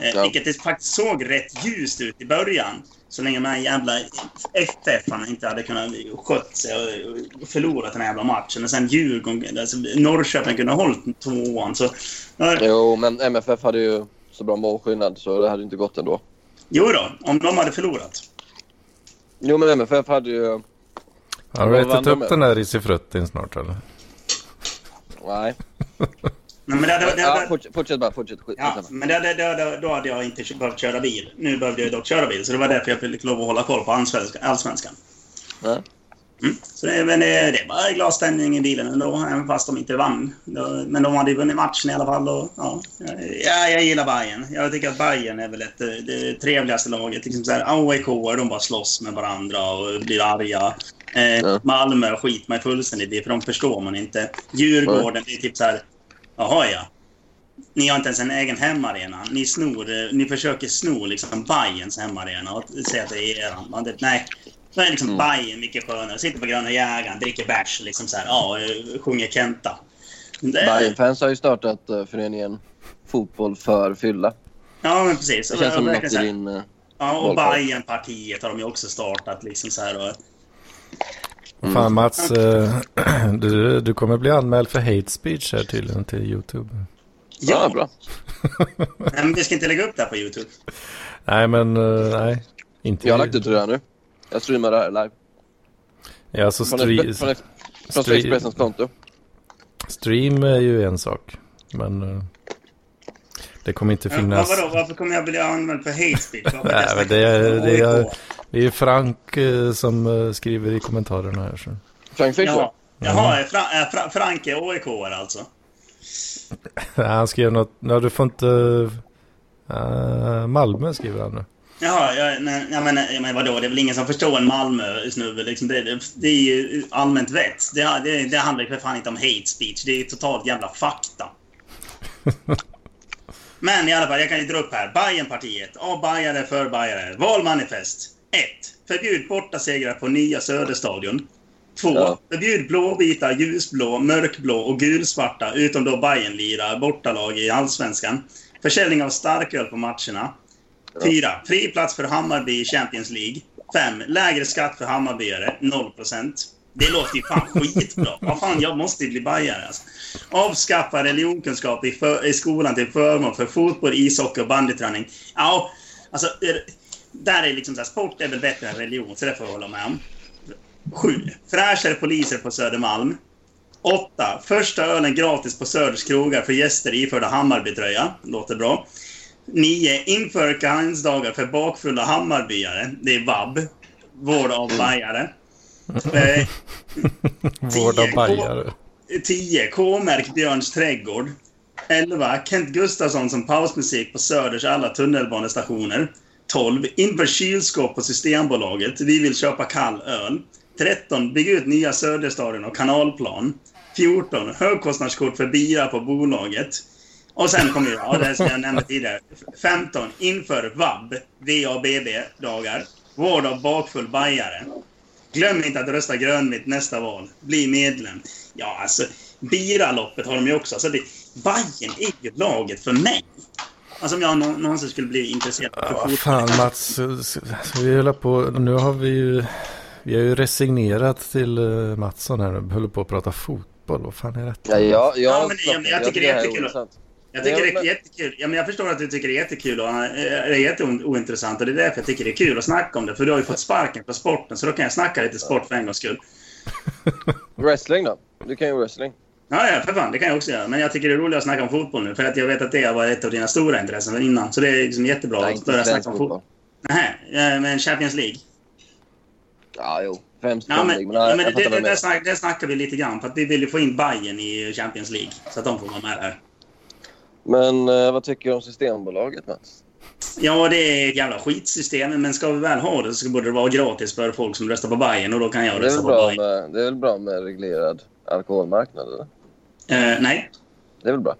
Eh, Ja. Vilket det faktiskt såg rätt ljust ut i början. Så länge de här jävla FF-arna inte hade kunnat skött sig och- förlorat den här jävla matchen. Och sen Djurgården, alltså Norrköping kunde ha hållit tvåan. Så, Jo, men MFF hade ju så bra målskillnad så det hade inte gått ändå. jo då, om de hade förlorat. Jo, men MFF hade ju... Har du ätit upp med? den där risifruttin snart eller? Nej. (laughs) Nej, men det, det, det, Ja, fortsätt, fortsätt bara. Fortsätt. Ja, men det, det, då hade jag inte behövt köra bil. Nu behövde jag dock köra bil, så det var därför jag fick lov att hålla koll på allsvenskan. allsvenskan. Ja. Mm. Så det, men det, det var glad stämning i bilen ändå, även fast de inte vann. Men de hade ju vunnit matchen i alla fall. Och, ja, ja, jag gillar Bayern. Jag tycker att Bayern är väl ett, det trevligaste laget. Liksom så här, AIK, de bara slåss med varandra och blir arga. Eh, Ja. Malmö skit mig fullständigt i, för de förstår man inte. Djurgården, det är typ så här... Jaha, ja. Ni har inte ens en egen hemmaarena. Ni, snor, eh, ni försöker sno liksom Bayerns hemmaarena och säga att det är eran. Man, det, nej. Det är liksom Mm. Bayern mycket skönare. Sitter på Gröna Jägaren, dricker bärs, liksom så här, ja, eh, sjunger Kenta. Det- Bayern-fans har ju startat uh, föreningen Fotboll för fylla. Ja, men precis. Det känns som något i din... Ja, och Valkorg. Bayern-partiet har de ju också startat. Liksom så här, och, Vad Fan Mats, eh, (clears throat) du, du kommer bli anmäld för hate speech här tydligen till YouTube. ja, ja, bra. Nej, (laughs) men vi ska inte lägga upp det här på YouTube. Nej men eh, nej. Inte Jag har lagt ut det där nu. Jag streamar det här live. Ja, alltså Från, stre- Ex- från, från stre- Expressens konto. stream är ju en sak. Men eh, det kommer inte Ja, finnas. vadå, varför kommer jag bli anmäld för hate speech? Nej, jag men det är- det är-? Det är Frank eh, som eh, skriver i kommentarerna här. Så. Frank Fischer. Jaha, Jaha är Fra är Fra Frank är aik alltså? (laughs) Nej, han skrev något. Nej, du får inte... eh, Malmö skriver han nu. Jaha, ja, nej, ja, men, ja, men vadå? Det är väl ingen som förstår en Malmö-snubbe. Liksom. Det, det, det är ju allmänt vett. Det, det, det handlar ju för fan inte om hate speech. Det är totalt jävla fakta. (laughs) Men i alla fall, jag kan ju dra upp här. Bajenpartiet. Av bajare för bajare. Valmanifest. 1. Förbjud bortasegrar på nya Söderstadion. 2. Ja. Förbjud blåvita, ljusblå, mörkblå och gulsvarta utom då Bajenlira, bortalag i Allsvenskan. Försäljning av starköl på matcherna. 4. Fri plats för Hammarby i Champions League. 5. Lägre skatt för Hammarbyare. 0%. Det låter ju fan (laughs) skitbra. Vad fan, jag måste ju bli bajare alltså. Avskaffa religionkunskap i, för, i skolan till förmån för fotboll, ishockey och bandyträning. Ja, alltså... är- Där är liksom så här, sport är väl bättre än religion, så det får jag hålla med om. 7. Fräschare poliser på Södermalm. 8. Första ölen gratis på Söders krogar för gäster iförda Hammarbytröja. Låter bra. 9. Inför karensdagar för bakfulla Hammarbyare. Det är vab. Vård av bajare. (laughs) Eh, Vård av bajare. 10. K-märkt Björns trädgård. 11. Kent Gustafsson som pausmusik på Söders alla tunnelbanestationer. 12. Inför kylskåp på Systembolaget. Vi vill köpa kall öl. 13. Bygg ut nya Söderstadion och kanalplan. 14. Högkostnadskort för bira på bolaget. Och sen kommer jag. ja det som jag nämnde tidigare. 15. Inför VAB, VABB-dagar. Vård av bakfull bajare. Glöm inte att rösta grönvitt nästa val. Bli medlem. Ja, alltså, Biraloppet har de ju också. Alltså, det, Bajen är ju laget för mig. Alltså om jag nå- någonsin skulle bli intresserad av Ja, vad fotboll. fan Mats, så- så- vi håller på, nu har vi ju, vi har ju resignerat till uh, Mattsson här nu, håller på att prata fotboll, vad fan är detta? Ja, jag, jag, Ja, men- ja, men jag tycker det är jättekul. Jag tycker det Ja, är men- jättekul. Ja, men jag förstår att du tycker det är jättekul och eh, det är jätteointressant. Och det är därför jag tycker det är kul att snacka om det. För du har ju fått sparken på sporten, så då kan jag snacka lite sport för en gångs skull. (laughs) Wrestling då? Du kan ju wrestling. Ja, ja, för fan. Det kan jag också göra. Men jag tycker det är roligt att snacka om fotboll nu. För att jag vet att det har varit ett av dina stora intressen innan. Så det är liksom jättebra Nej, att börja snacka om fotboll. Nej, men Champions League. Ja, jo. Främst Ja, men, League, ja, men det, det, det, snack, det snackar vi lite grann. För att vi vill ju få in Bayern i Champions League. Så att de får vara med där. Men eh, vad tycker du om Systembolaget, Mats? Ja, det är ett jävla skitsystem. Men ska vi väl ha det så borde det vara gratis för folk som röstar på Bayern Och då kan jag rösta på Bayern. med, det är väl bra med reglerad alkoholmarknad, eller? Eh, nej. Det är väl bra.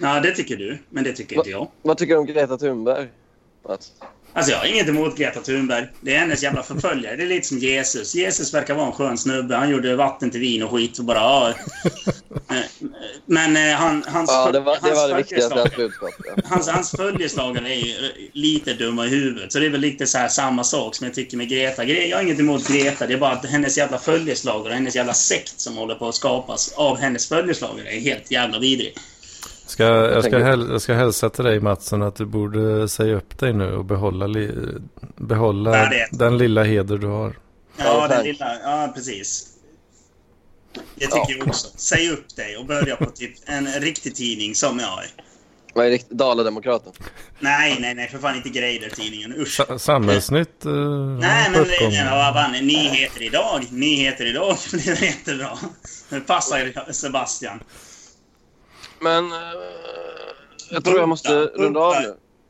Ja, det tycker du. Men det tycker inte jag. Vad tycker du om Greta Thunberg, Mats? Alltså jag har inget emot Greta Thunberg. Det är hennes jävla förföljare. Det är lite som Jesus. Jesus verkar vara en skön snubbe. Han gjorde vatten till vin och skit och bara... Ja. Eh, Men eh, han, hans, Ja, det var det, hans var det viktigaste i hans följeslagare- budskap. Ja. Hans, hans följeslagare är ju eh, lite dumma i huvudet. Så det är väl lite så här samma sak som jag tycker med Greta. Gre- Jag har inget emot Greta. Det är bara att hennes jävla följeslagare, hennes jävla sekt som håller på att skapas av hennes följeslagare är helt jävla vidrig. Ska, jag, ska tänker- häl, jag ska hälsa till dig Mattsson att du borde säga upp dig nu och behålla, li, behålla Ja, det- den lilla heder du har. Ja, Ja, den lilla... Ja, precis. Det tycker Ja. jag också. Säg upp dig och börja på typ en riktig tidning som jag är. Vad är rikt- Dala-Demokraten? Nej, nej, nej, för fan inte Greider-tidningen. Usch. Sa, samhällsnytt uh, Nej, men uppgång. nej, vad fan, nyheter idag. Nyheter idag. (laughs) Det är jättebra. Det passar Sebastian. Men eh, jag tror jag måste runda av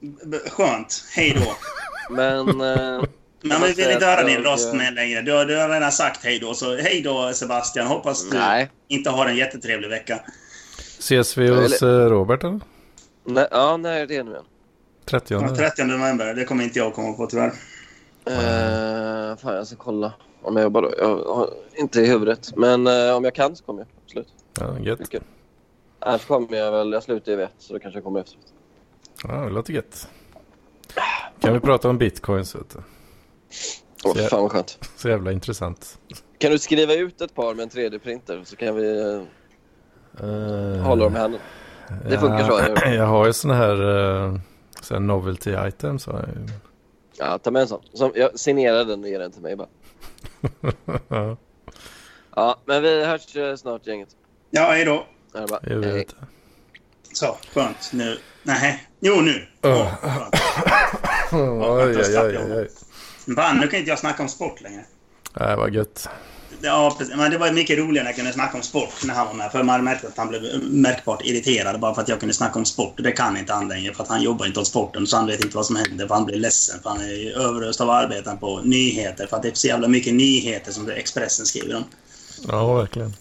nu. Skönt. Hej då. Men... eh, (laughs) Men vi vill inte höra din jag- röst med längre. Du har, du har redan sagt hej då. Så hej då Sebastian. Hoppas du nej. inte har en jättetrevlig vecka. Ses vi hos eh, Robert eller? nej. Ja, när är det nu igen? 30. Ja, 30 november. Det kommer inte jag komma på tyvärr. Uh, fan, jag ska kolla om jag jobbar då. Jag har inte i huvudet. Men eh, om jag kan så kommer jag. Absolut. Ja, gött. Annars kommer jag väl... Jag slutar ju vid ett, så då kanske jag kommer efteråt. Ja, det låter gött. Kan vi prata om bitcoins vet du? Åh, jag- fan vad skönt. Så jävla intressant. Kan du skriva ut ett par med en 3D-printer så kan vi eh, Uh, hålla dem i handen. Det funkar så, hur? (clears throat) Jag har ju såna här, uh, såna här novelty items. har jag. Ja, ta med en sån. Som, jag signerar den och ger den till mig bara. (laughs) ja, Ja, men vi hörs eh, snart gänget. Ja, hej då. Ja, det är bara, jag vet. Så, skönt. Nu. Nej. Jo, nu. Åh. (laughs) skönt. Oj, oj, oj, oj, oj. Fan, nu kan inte jag snacka om sport längre. Nej, vad gött. Ja, precis. men det var mycket roligare när jag kunde snacka om sport när han var med. För man hade märkt att han blev märkbart irriterad bara för att jag kunde snacka om sport. Det kan inte han längre för att han jobbar inte åt sporten så han vet inte vad som händer. För han blir ledsen för han är överöst av arbeten på nyheter. För att det är så jävla mycket nyheter som Expressen skriver om. Ja, verkligen.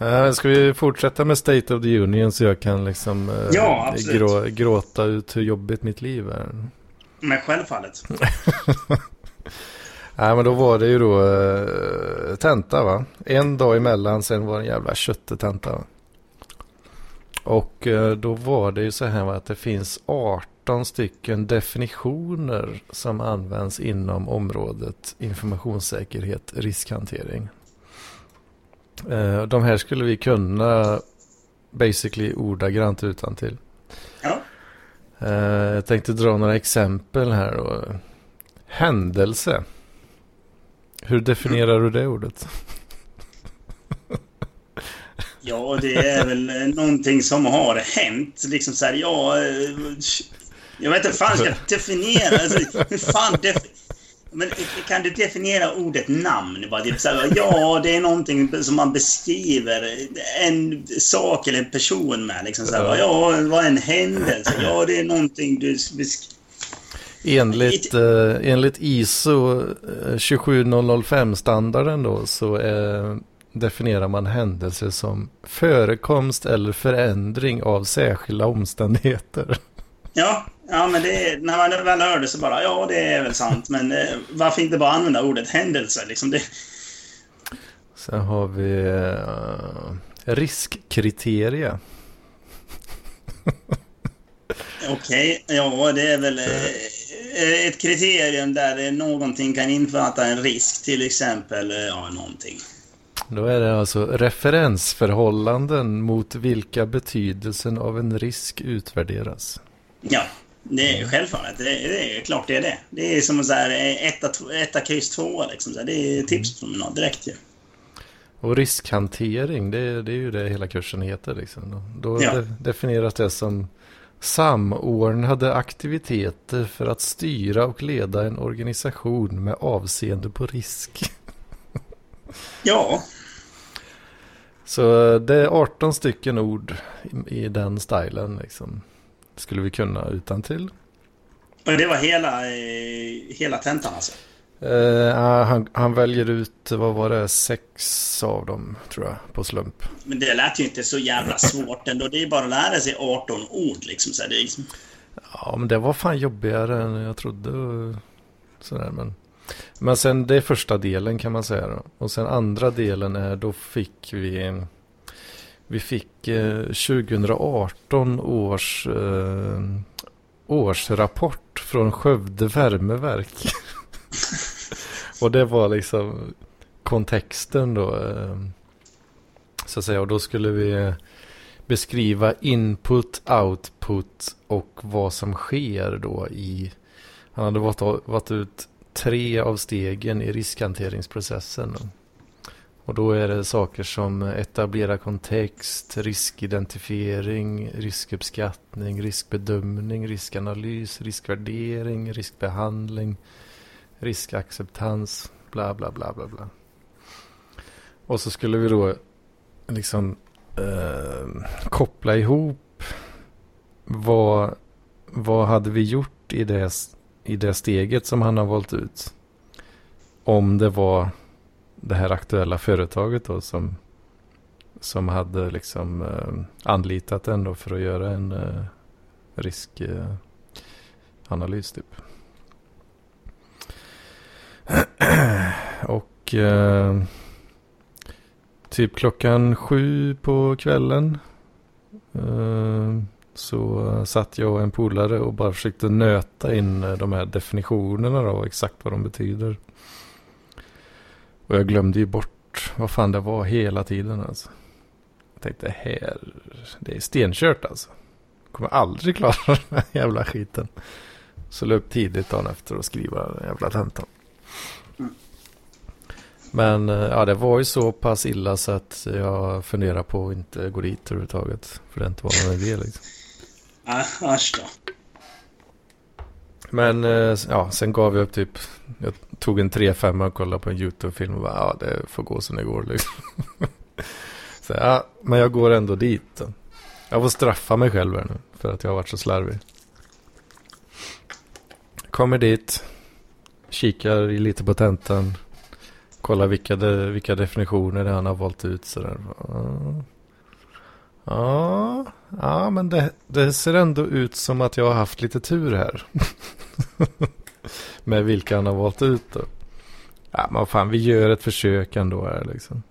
Uh, ska vi fortsätta med State of the Union så jag kan liksom uh, Ja, grå, gråta ut hur jobbigt mitt liv är? Men självfallet. (laughs) Nej men då var det ju då uh, tenta va? En dag emellan sen var det en jävla köttetenta. Va? Och uh, då var det ju så här va, att det finns 18 stycken definitioner som används inom området informationssäkerhet, riskhantering. Uh, de här skulle vi kunna basically ordagrant utan till. Ja. Uh, jag tänkte dra några exempel här då. Händelse. Hur definierar du det ordet? (laughs) Ja, det är väl eh, någonting som har hänt. Liksom så här, ja... eh, Jag vet inte fan ska jag definiera. Alltså, hur fan def men kan du definiera ordet namn? Bara typ så här, ja, det är någonting som man beskriver en sak eller en person med. Liksom så här, ja, vad är en händelse? Ja, det är någonting du beskriver. Enligt, eh, enligt ISO eh, 27005-standarden då så eh, definierar man händelse som förekomst eller förändring av särskilda omständigheter. Ja, ja men det är, när man väl hör det så bara, ja, det är väl sant. Men eh, varför inte bara använda ordet händelse? Liksom det, Sen har vi eh, riskkriterier. Okej, ja det är väl eh, ett kriterium där någonting kan infatta en risk, till exempel, eh, ja, någonting. Då är det alltså referensförhållanden mot vilka betydelsen av en risk utvärderas. Ja, det är självfallet. Det, det är klart det är det. Det är som så här eh, etta, etta kryss tvåa liksom. Så Det är tipspromenad direkt ju. Och riskhantering, det, det är ju det hela kursen heter. Liksom. Då Ja. de, definieras det som samordnade aktiviteter för att styra och leda en organisation med avseende på risk. (laughs) Ja, Så det är 18 stycken ord i, i den stilen. Liksom. Skulle vi kunna utan till. och det var hela, eh, hela tentan alltså. Eh, han, han väljer ut, vad var det, sex av dem tror jag på slump. Men det lät ju inte så jävla svårt ändå. Det är bara att lära sig 18 ord liksom. Så här, det liksom Ja, men det var fan jobbigare än jag trodde. Sådär, men. men sen det är första delen kan man säga. Då. Och sen andra delen är då fick vi vi fick eh, 2018 års eh, årsrapport från Skövde värmeverk. (laughs) och det var liksom kontexten då. Eh, så att säga. Och då skulle vi eh, beskriva input, output och vad som sker då i... Han hade varit, varit ut tre av stegen i riskhanteringsprocessen. Och då är det saker som etablera kontext, riskidentifiering, riskuppskattning, riskbedömning, riskanalys, riskvärdering, riskbehandling, riskacceptans, bla bla bla bla bla. Och så skulle vi då liksom eh, koppla ihop vad, vad hade vi gjort i det, i det steget som han har valt ut. Om det var det här aktuella företaget då som, som hade liksom eh, anlitat en då för att göra en eh, riskanalys eh, typ. (clears throat) Och eh, typ klockan sju på kvällen eh, så satt jag och en polare och bara försökte nöta in eh, de här definitionerna då, exakt vad de betyder. Och jag glömde ju bort vad fan det var hela tiden alltså. Jag tänkte här, det är stenkört alltså. Kommer aldrig (laughs) klara den här jävla skiten. Så la upp tidigt dagen efter att skriva den jävla tentan. Men eh, ja, det var ju så pass illa så att jag funderar på att inte gå dit överhuvudtaget. För det inte var någon idé liksom. (laughs) Ah, Asch då. Men eh, ja, sen gav jag upp typ. Tog en 3-5 och kollade på en YouTube-film och bara, ja det får gå som det går liksom. (laughs) så ja, men jag går ändå dit. Jag får straffa mig själv här nu för att jag har varit så slarvig. Kommer dit, kikar lite på tentan, kollar vilka, de, vilka definitioner han har valt ut sådär. Ja, ja men det, det ser ändå ut som att jag har haft lite tur här. (laughs) Med vilka han har valt ut då. Ja, men fan, vi gör ett försök ändå här liksom.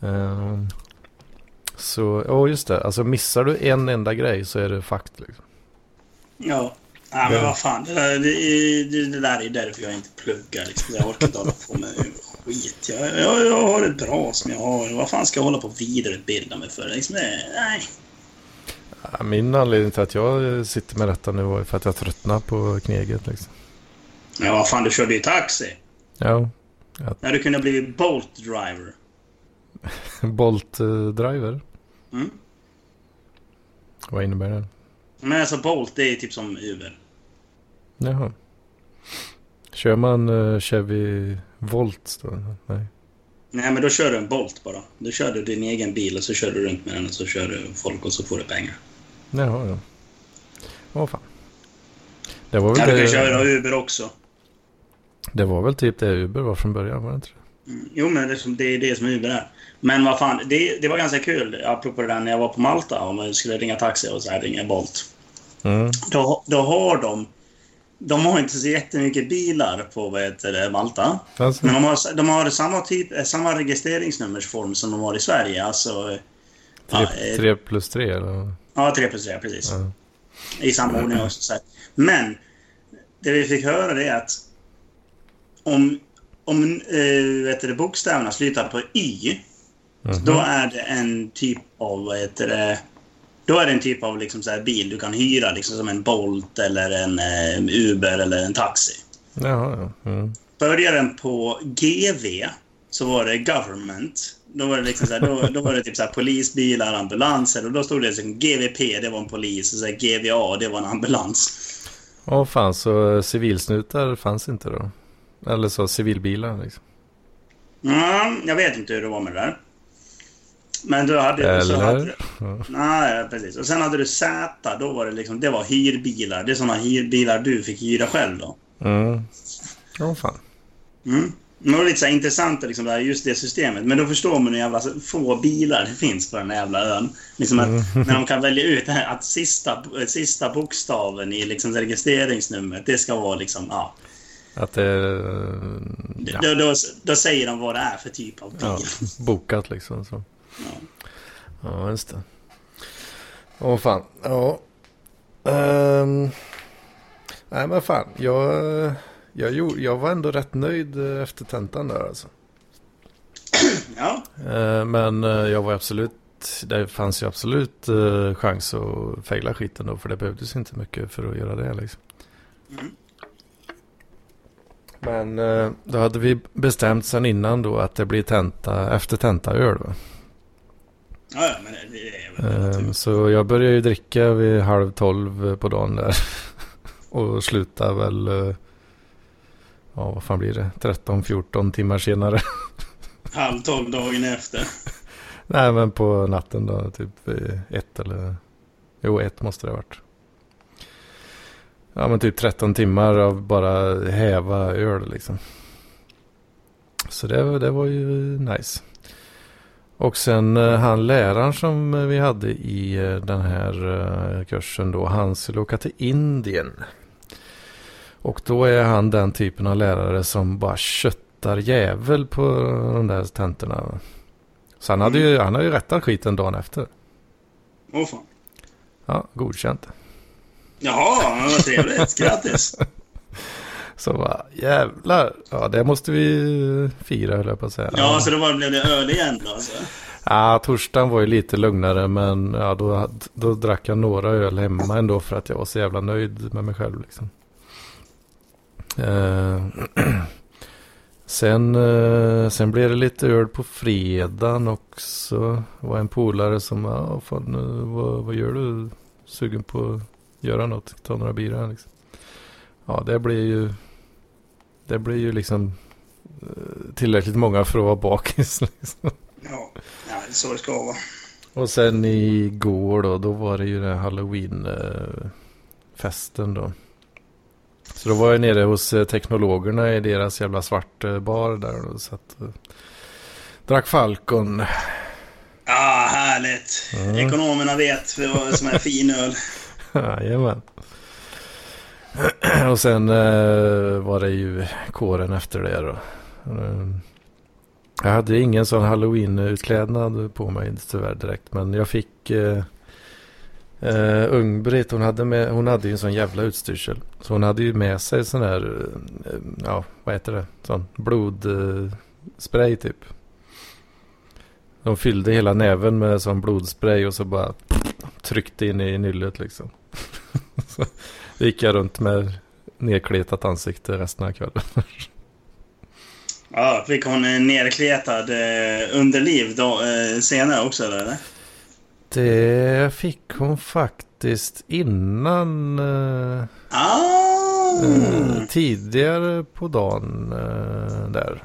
Um, så, ja oh, just det. Alltså missar du en enda grej så är det fakt liksom. Ja. Ja, men vad fan. Det, där, det, det, där är därför jag inte pluggar. Liksom. Jag orkar inte hålla på med skit. Jag, jag, jag har det bra som jag har. Vad fan ska jag hålla på och vidareutbilda mig för? Liksom, nej. Min anledning till att jag sitter med detta nu var för att jag tröttnar på kneget. Liksom. Ja, vad fan, du körde ju taxi. Ja. Jag... Ja, du kunde ha blivit Bolt driver. (laughs) Bolt uh, driver? Mm. Vad innebär det? Men alltså Bolt, det är typ som Uber. Jaha. Kör man uh, Chevy Volt då? Nej. Nej, men då kör du en Bolt bara. Då kör du din egen bil och så kör du runt med den och så kör du folk och så får du pengar. Jaha, ja. Åh fan. Det var väl ja, det... du kan köra Uber också. Det var väl typ det Uber var från början, var det inte mm. Jo, men det är, som, det är det som Uber är. Men vad fan, det, det var ganska kul, apropå det där när jag var på Malta och man skulle ringa taxi och så här ringa Bolt. Mm. Då, då har de... De har inte så jättemycket bilar på vad heter det, Malta. Alltså. Men de har, de har samma, typ, samma registreringsnummersform som de har i Sverige. Alltså... Tre, ja, eh, tre plus tre eller? Ja, 3 plus 3, precis. Ja. I samma ordning också. Så här. Men det vi fick höra det är att om, om äh, vet du, bokstäverna slutar på Y, Mhm. då är det en typ av, vad heter det, då är det en typ av liksom så här bil du kan hyra, liksom som en Bolt eller en eh, Uber eller en taxi. Jaha, ja. Mm. Börjar den på GV så var det government. Då var det, liksom så här, då, då var det typ så här polisbilar, ambulanser och då stod det liksom GVP, det var en polis och så här GVA, det var en ambulans. Åh fan, så civilsnutar fanns inte då? Eller så civilbilar liksom? Mm, jag vet inte hur det var med det där. Men du hade... Så hade Eller? Ja. nej, precis. Och sen hade du Z, då var det liksom, det var hyrbilar. Det är sådana hyrbilar du fick hyra själv då. Mm. Åh fan. Mm. Det var lite så intressant liksom, just det systemet. Men då förstår man hur jävla få bilar det finns på den här jävla ön. Liksom att, När de kan välja ut här, att sista, sista bokstaven i liksom registreringsnumret, det ska vara liksom, ja. Att det. Ja, Då, då, då säger de vad det är för typ av bil. ja, bokat liksom. Så. Ja. Ja, just det. Åh fan. Ja. Ehm. nej men fan. Jag, jag, gjorde, jag var ändå rätt nöjd eh, efter tentan där alltså. (clears throat) ja. Eh, men eh, jag var absolut. Det fanns ju absolut chans att fejla skiten då. För det behövdes inte mycket för att göra det liksom. Mm. Men då hade vi bestämt sen innan då att det blir tenta efter tentaöl. Va? Ja, men det, är väl Så jag började ju dricka vid halv tolv på dagen där. (laughs) Och slutade väl, ja vad fan blir det, 13-14 timmar senare. (laughs) halv tolv dagen efter. (laughs) Nej men på natten då, typ vid ett eller, jo ett måste det ha varit. Ja men typ 13 timmar av bara häva öl liksom. Så det, det var ju nice. Och sen eh, han läraren som eh, vi hade i eh, den här eh, kursen då, han skulle åka till Indien. Och då är han den typen av lärare som bara köttar jävel på de där tentorna. Så han hade ju, han hade ju rättat skiten dagen efter. Åh fan. Ja, godkänt. Jaha, vad trevligt. Grattis. (laughs) Så bara, jävlar. Ja, det måste vi fira höll jag på att säga. Ja, så då var, blev det öl igen då alltså. Ja, torsdagen var ju lite lugnare men ja, då, då drack jag några öl hemma ändå för att jag var så jävla nöjd med mig själv. Liksom. Eh, (clears throat) sen, eh, sen blev det lite öl på fredagen också. Det var en polare som, ja fan, vad, vad gör du? Sugen på att göra något? Ta några bira liksom. ja, det blir ju... Det blir ju liksom eh, tillräckligt många för att vara bakis. (laughs) Liksom. Ja, ja det är så det ska vara. Och sen igår då, då var det ju den halloween-festen då. Så då var jag nere hos eh, teknologerna i deras jävla svart eh, där och satt och drack Falcon. Ja, härligt. Mm. Ekonomerna vet vad som är fin öl. (laughs) Jajamän. Och sen eh, var det ju kåren efter det då. Eh, Jag hade ingen sån halloween-utklädnad på mig tyvärr direkt. Men jag fick eh, Uh, Ung-Britt, hon hade, med, hon hade ju en sån jävla utstyrsel. Så hon hade ju med sig sån här, uh, ja vad heter det, sån blodspray eh, typ. De fyllde hela näven med sån blodspray och så bara tryckte in i nyllet liksom. (laughs) så gick jag runt med nedkletat ansikte resten av kvällen. Ja, fick hon nerkletad underliv då, senare också eller? Det fick hon faktiskt innan eh, Ah! eh, tidigare på dagen eh, där.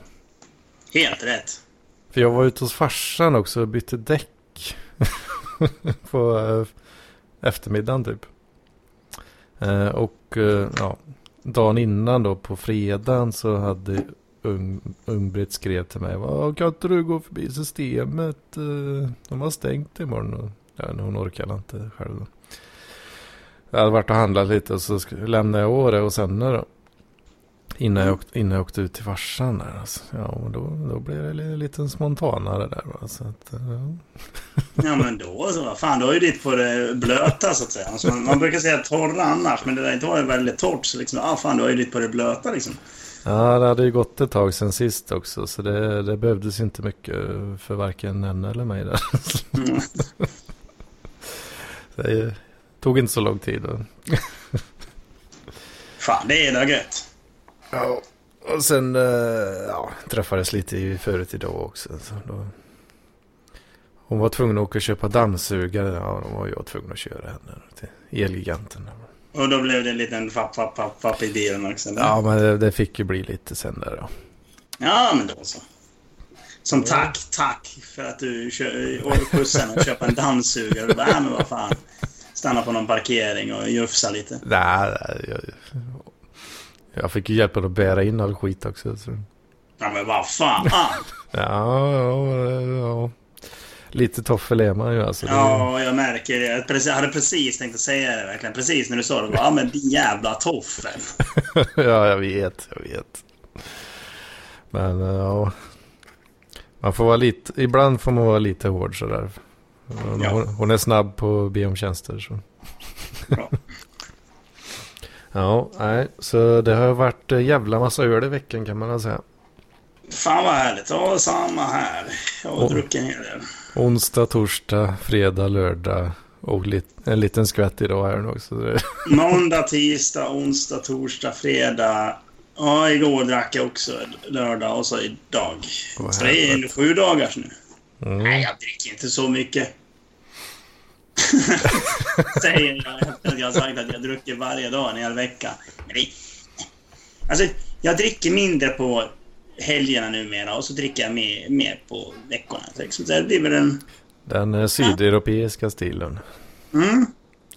Helt rätt. För jag var ute hos farsan också och bytte däck (laughs) på eh, eftermiddagen typ. Eh, och eh, ja, dagen innan då på fredagen så hade Ung, Ung-Britt skrev till mig. "Va, Kan inte du gå förbi systemet? Eh, De har stängt imorgon. Ja, hon orkade inte själv. Då. Jag hade varit och handlat lite och så lämnade jag Åre och sen då. Innan jag, åkte, innan jag åkte ut till farsan där. Alltså. Ja, och då, då blev det li- lite spontanare där. Va? Så att, ja. (laughs) Ja men då så. vad Fan, då är ju ditt på det blöta så att säga. Alltså, man, man brukar säga torra annars, men det där var ju väldigt torrt. Så liksom, ah, fan, då är ju ditt på det blöta liksom. Ja, det hade ju gått ett tag sen sist också. Så det, det behövdes inte mycket för varken en eller mig där. Mm. (laughs) Det tog inte så lång tid. (laughs) Fan, det är da gött. Ja, och sen eh, ja, träffades lite i, förut idag också. Så då... Hon var tvungen att åka och köpa dammsugare. Ja, då var jag tvungen att köra henne till Elgiganten. Och då blev det en liten fapp, fapp, fapp, fapp i bilen också. eller? Ja, men det, det fick ju bli lite sen där då. Ja, men då så. Som tack, tack för att du åker skjutsen och köper en dammsugare. Och bara, ja, men vad fan. Stanna på någon parkering och jufsa lite. Nej, jag, jag fick ju hjälp att bära in all skit också. Så. Ja, men vad fan. (laughs) Ja, ja, ja. Lite toffel är man ju alltså. Ja, jag märker det. Jag hade precis tänkt att säga det verkligen. Precis när du sa det. Ja, men din jävla toffel. (laughs) ja, jag vet, jag vet. Men eh, ja. Man får vara lite, ibland får man vara lite hård sådär. Hon, Ja. hon, är snabb på att be om tjänster. Så. Ja, (laughs) nej, så det har varit en jävla massa öl i veckan kan man säga. Fan vad härligt. Ja, samma här. Jag har druckit en hel del. Onsdag, torsdag, fredag, lördag och lit, en liten skvätt idag här nu också. Det- (laughs) Måndag, tisdag, onsdag, torsdag, fredag. Ja, igår drack jag också. Lördag och så idag. Vad Så det är sju dagars nu. Nej, Mm. jag dricker inte så mycket. (laughs) Säger jag efter att jag har sagt att jag dricker varje dag en hel vecka. Men det... Alltså, jag dricker mindre på helgerna numera och så dricker jag mer, mer på veckorna. Så liksom, det blir väl en... Den eh, sydeuropeiska stilen. Mm,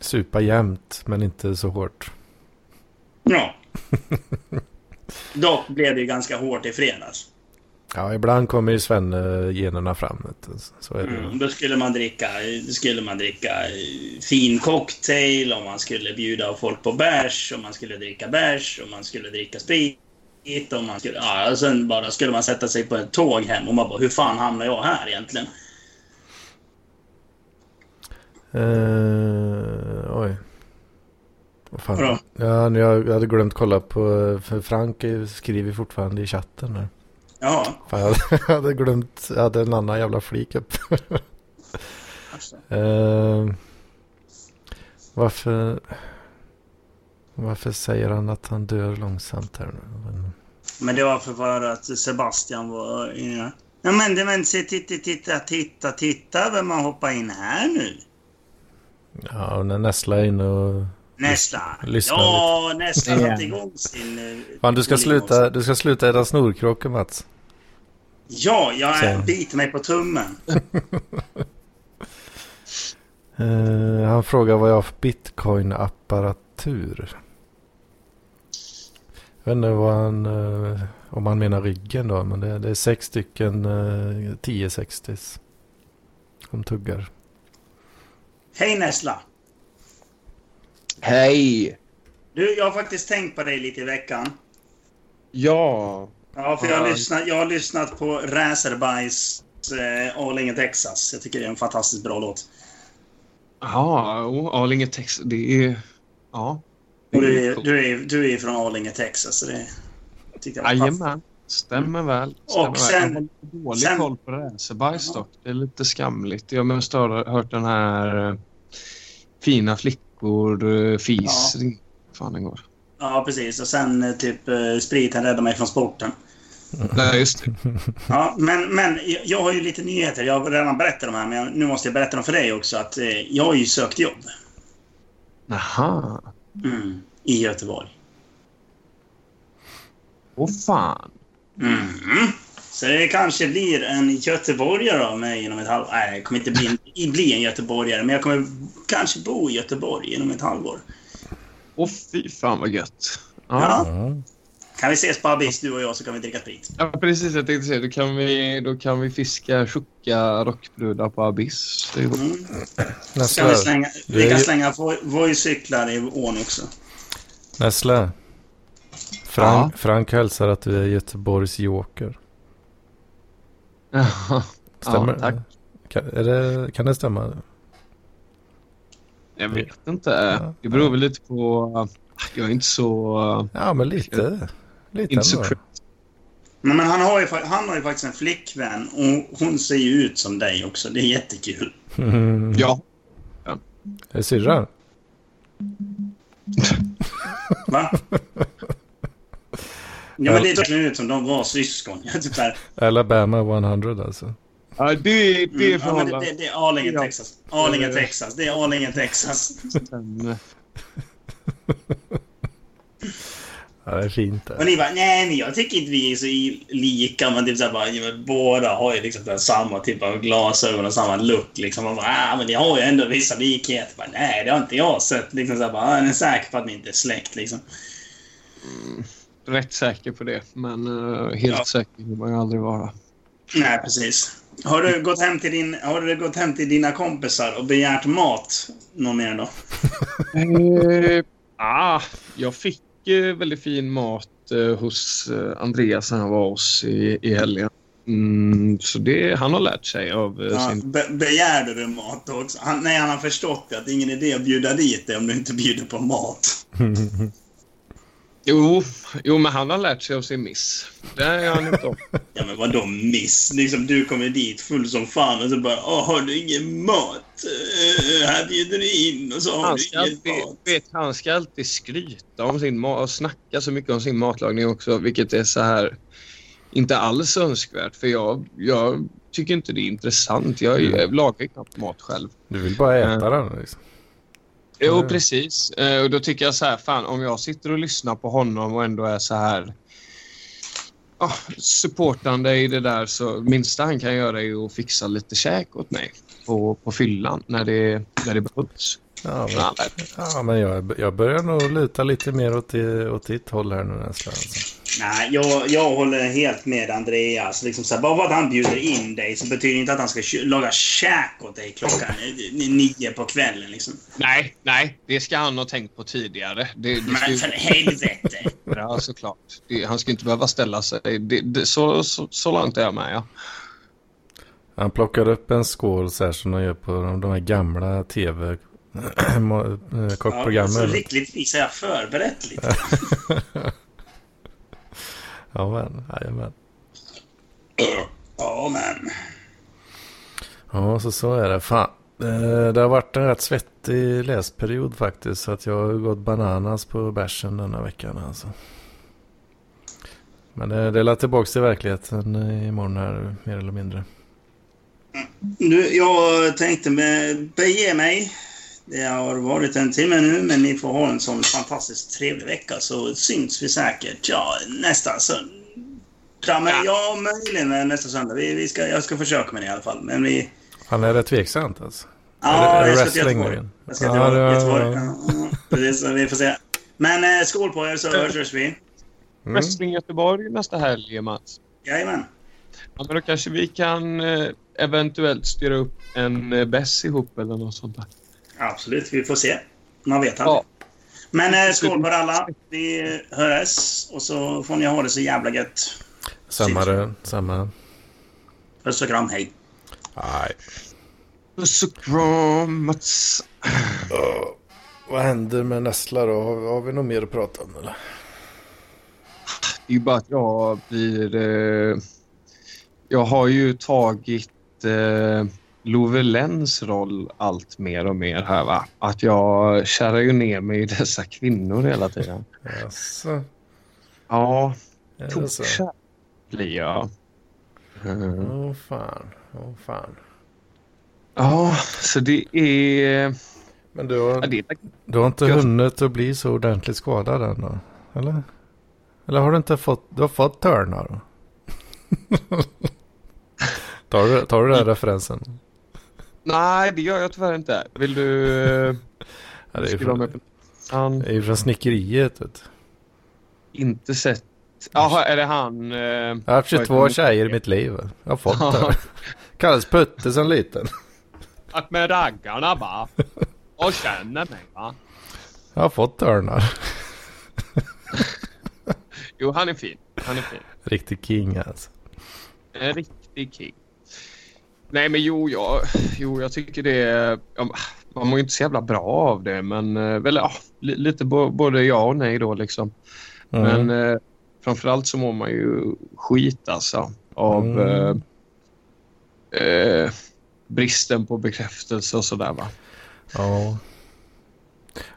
Supa jämt, men inte så hårt. ja. (laughs) Dock blev det ju ganska hårt i fredags. Ja, ibland kommer ju Svenne-generna fram. vet du. Så är det. Mm, då skulle man dricka, då skulle man dricka eh, fin cocktail och man skulle bjuda folk på bärs och man skulle dricka bärs och man skulle dricka sprit och man skulle... Ja, och sen bara skulle man sätta sig på ett tåg hem och man bara hur fan hamnar jag här egentligen? Eh, oj. Vad fan. Vadå? Ja, jag, hade glömt kolla på... För Frank skriver fortfarande i chatten där. Ja, Fan, jag hade, glömt... Jag hade en annan jävla flik upp. alltså. Eh, varför... Varför säger han att han dör långsamt här nu? Men det var för att Sebastian var inne. Ja men, det- men se, titta, titta, titta, titta vem har hoppat in här nu. Ja, och när Nessla är inne och Nessla. lyssna Ja, Nessla har Ja. satt igång sin... eh, Fan, du ska sluta, du ska sluta äta snorkråkor Mats. Ja, jag biter mig på tummen. (laughs) Eh, han frågar vad jag har för bitcoin-apparatur. Jag vet inte vad han, eh, om han menar ryggen då, men det, det är sex stycken uh, 1060s. Som tuggar. Hej Nessla. Hej! Du, jag har faktiskt tänkt på dig lite i veckan. Ja. Ja, för jag har, Ja. lyssnat, jag har lyssnat på Racerbajs eh, Arlinge, Texas. Jag tycker det är en fantastiskt bra låt. Jaha, oh, Arlinge Texas. Det är... Ja. Och du, är, du, är, du är från Arlinge, Texas. Så det tyckte jag var. Jajamän. Stämmer väl. Stämmer Och väl. sen- jag har dålig sen- koll på racerbajs dock. Det är lite skamligt. Jag har hört den här eh, fina flickor, fis. Ja. Fan den går. Ja, precis. Och sen eh, typ eh, spriten räddar mig från sporten. Nej, just det. (laughs) Ja, men, men jag- har ju lite nyheter. Jag har redan berättat de här, men nu måste jag berätta dem för dig också. Att jag har ju sökt jobb Jaha. Mm, i Göteborg. Åh fan. Mm. Så det kanske blir en göteborgare av mig inom ett halvår. Nej, jag kommer inte bli (laughs) en, bli en göteborgare, men jag kommer kanske bo i Göteborg inom ett halvår. Åh fy fan vad gött. Ja. Ja. Ja. Kan vi ses på Abyss, du och jag, så kan vi dricka sprit. Ja, precis. Jag tänkte säga, då kan vi, då kan vi fiska tjocka rockbrudar på Abyss. Det är gott. Mm. Kan vi slänga, Det vi kan slänga Voi- Voi-cyklar i ån också. Nässla. Frank, Ja. Frank hälsar att du är Göteborgs joker. (laughs) Ja, Stämmer? tack. Kan, är det, kan det stämma? Jag vet inte. Ja. Det beror väl lite på... Jag är inte så... Ja, men lite. Lite Inte så ändå. crazy. Men, han, har ju, han har ju faktiskt en flickvän och hon ser ju ut som dig också. Det är jättekul. Mm. (laughs) Ja. Är det syrran? Va? Ja, men det är verkligen ut som de var syskon. (laughs) Jag är typ där, Alabama 100 alltså. Ja, det, är- det är mm, ja, men det, förhållande. det, det är Arlinge, Ja. Texas. Arlinge, Eh. Texas. Det är Arlinge, Texas. (laughs) Ja, det är fint Och ni bara, nej men jag tycker inte vi är så lika. Men typ så här bara, ja, båda har ju liksom den samma typ av glasögon och samma look. Liksom. Man bara, ah, men ni har ju ändå vissa likheter. Bara, nej, det har inte jag sett. Liksom så här, bara, ah, jag är säker på att ni inte är släkt liksom. Rätt säker på det. Men eh, helt Ja. säker vill man ju aldrig vara. Nej, precis. Har du gått hem till, din, har du gått hem till dina kompisar och begärt mat? Någon mer då? (laughs) Eh, ah, jag fick väldigt fin mat eh, hos eh, Andreas när han var hos i, i helgen. Mm, så det, han har lärt sig av eh, Ja, sin... be, begärde du mat också? Han, nej, han har förstått att det är ingen idé att bjuda dit dig om du inte bjuder på mat. (laughs) Jo, jo, men han har lärt sig av sin miss. Det är han inte om. (laughs) Ja, men vadå miss? Liksom, du kommer dit full som fan och så bara Åh, har du ingen mat? Uh, här bjuder du in och så har Han du ingen alltid, mat. vet, han ska alltid skryta om sin mat och snacka så mycket om sin matlagning också, vilket är så här inte alls önskvärt. För jag, jag tycker inte det är intressant. Jag, jag lagar knappt mat själv. Du vill bara äta den liksom. Jo, Mm. precis. Eh, Och då tycker jag så här, fan om jag sitter och lyssnar på honom och ändå är så här ah, supportande i det där så minsta han kan göra är att fixa lite käk åt mig på, på fyllan när det, när det behövs. Ja, men, Ja, ja, men jag, jag börjar nog luta lite mer åt, det, åt ditt håll här nu nästan. Alltså. Nej, jag, jag håller helt med Andreas. Liksom så här, bara för att han bjuder in dig så betyder det inte att han ska laga käk åt dig klockan nio på kvällen. Liksom. Nej, nej, det ska han ha tänkt på tidigare. Det, det ska Men ju för helvete! (laughs) vara såklart. Det, han ska inte behöva ställa sig. Det, det, så, så, så långt är jag med, ja. Han plockar upp en skål så här som de gör på de, de här gamla tv (clears throat) eh, Ja, så kockprogrammen. lyckligtvis har jag förberett lite. (laughs) Ja, men, jajamän. Ja, men. Ja, så så är det. Fan. Eh, Det har varit en rätt svettig läsperiod faktiskt. Så att jag har gått bananas på bärsen denna veckan alltså. Men det, det är tillbaka till verkligheten imorgon här mer eller mindre. Du, jag tänkte med, bege mig Det har varit en timme nu, men ni får ha en sån fantastiskt trevlig vecka så syns vi säkert ja, nästa söndag. Ja, möjligen nästa söndag. Vi, vi ska, jag ska försöka med det i alla fall. Men vi... Han är rätt tveksamt alltså. Ja, är det jag ska till wrestling Göteborg. Jag ska till Ja, det- Göteborg. Ja, ja, precis, vi får se. Men eh, skål på er så hörs vi. Mm. Wrestling Göteborg nästa helg, Mats. Jajamän. Ja, men då kanske vi kan eh, eventuellt styra upp en eh, bäss ihop eller något sånt där. Absolut, vi får se. Man vet aldrig. Ja. Men eh, skål på alla. Vi hörs och så får ni ha det så jävla gött. Samma det, samma. Puss och kram, hej. Nej. Puss och kram, Mats. Vad händer med Nessla då? Har, har vi något mer att prata om eller? Det är ju bara att jag blir... Eh, jag har ju tagit eh, Lovelens roll allt mer och mer här va. Att jag kärrar ju ner mig i dessa kvinnor hela tiden. Jaså? Ja, tokkär blir jag. Åh fan. Åh fan. Ja, så det är... Men du Ja, har, det är du har inte Jag- hunnit att bli så ordentligt skadad än då? Eller? Eller har du inte fått, du har fått törnar (laughs) tar, du, tar du den referensen? Nej, det gör jag tyvärr inte. Vill du (laughs) Ja, det är skriva från, med på Han det är ju från snickeriet vet inte sett... Jaha, är det han... Eh, Jag har haft 22 vad- tjejer i mitt liv. Jag har fått det. (laughs) Kallades Putte som liten. Att med raggarna va? Och känner mig va? Jag har fått törnar. (laughs) Jo, han är fin. Han är fin. Riktig king alltså. En riktig king. Nej, men jo, jag, jo, jag tycker det är... ja, Man mår ju inte så jävla bra av det, men eh, väl, ja, li- lite både ja och nej då liksom. Mm. Men eh, framförallt så mår man ju skit alltså av Mm. eh, eh, bristen på bekräftelse och sådär va. Ja.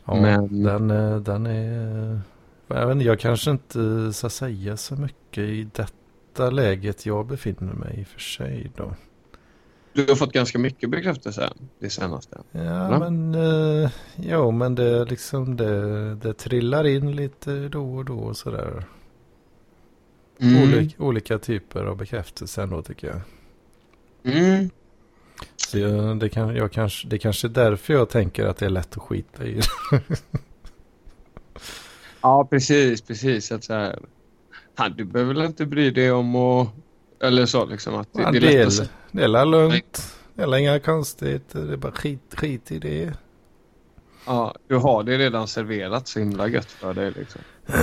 ja Men- den, eh, den är... Jag, inte, jag kanske inte ska säga så mycket i detta läget jag befinner mig i för sig då. Du har fått ganska mycket bekräftelse det senaste. Ja, Ja. men... Eh, jo, men det liksom det, det trillar in lite då och då och sådär. Mm. Olika, olika typer av bekräftelse ändå tycker jag. Mm. Så jag, det, kan, jag kanske, det kanske är därför jag tänker att det är lätt att skita i. (laughs) Ja, precis, precis. Att så här, du behöver väl inte bry dig om att... Eller så liksom att det, Ja, det är lätt att. Det är lugnt. Det är inga konstigheter. Det är bara skit, skit i det. Ja, du har det redan serverat så himla gött för dig liksom. (clears throat)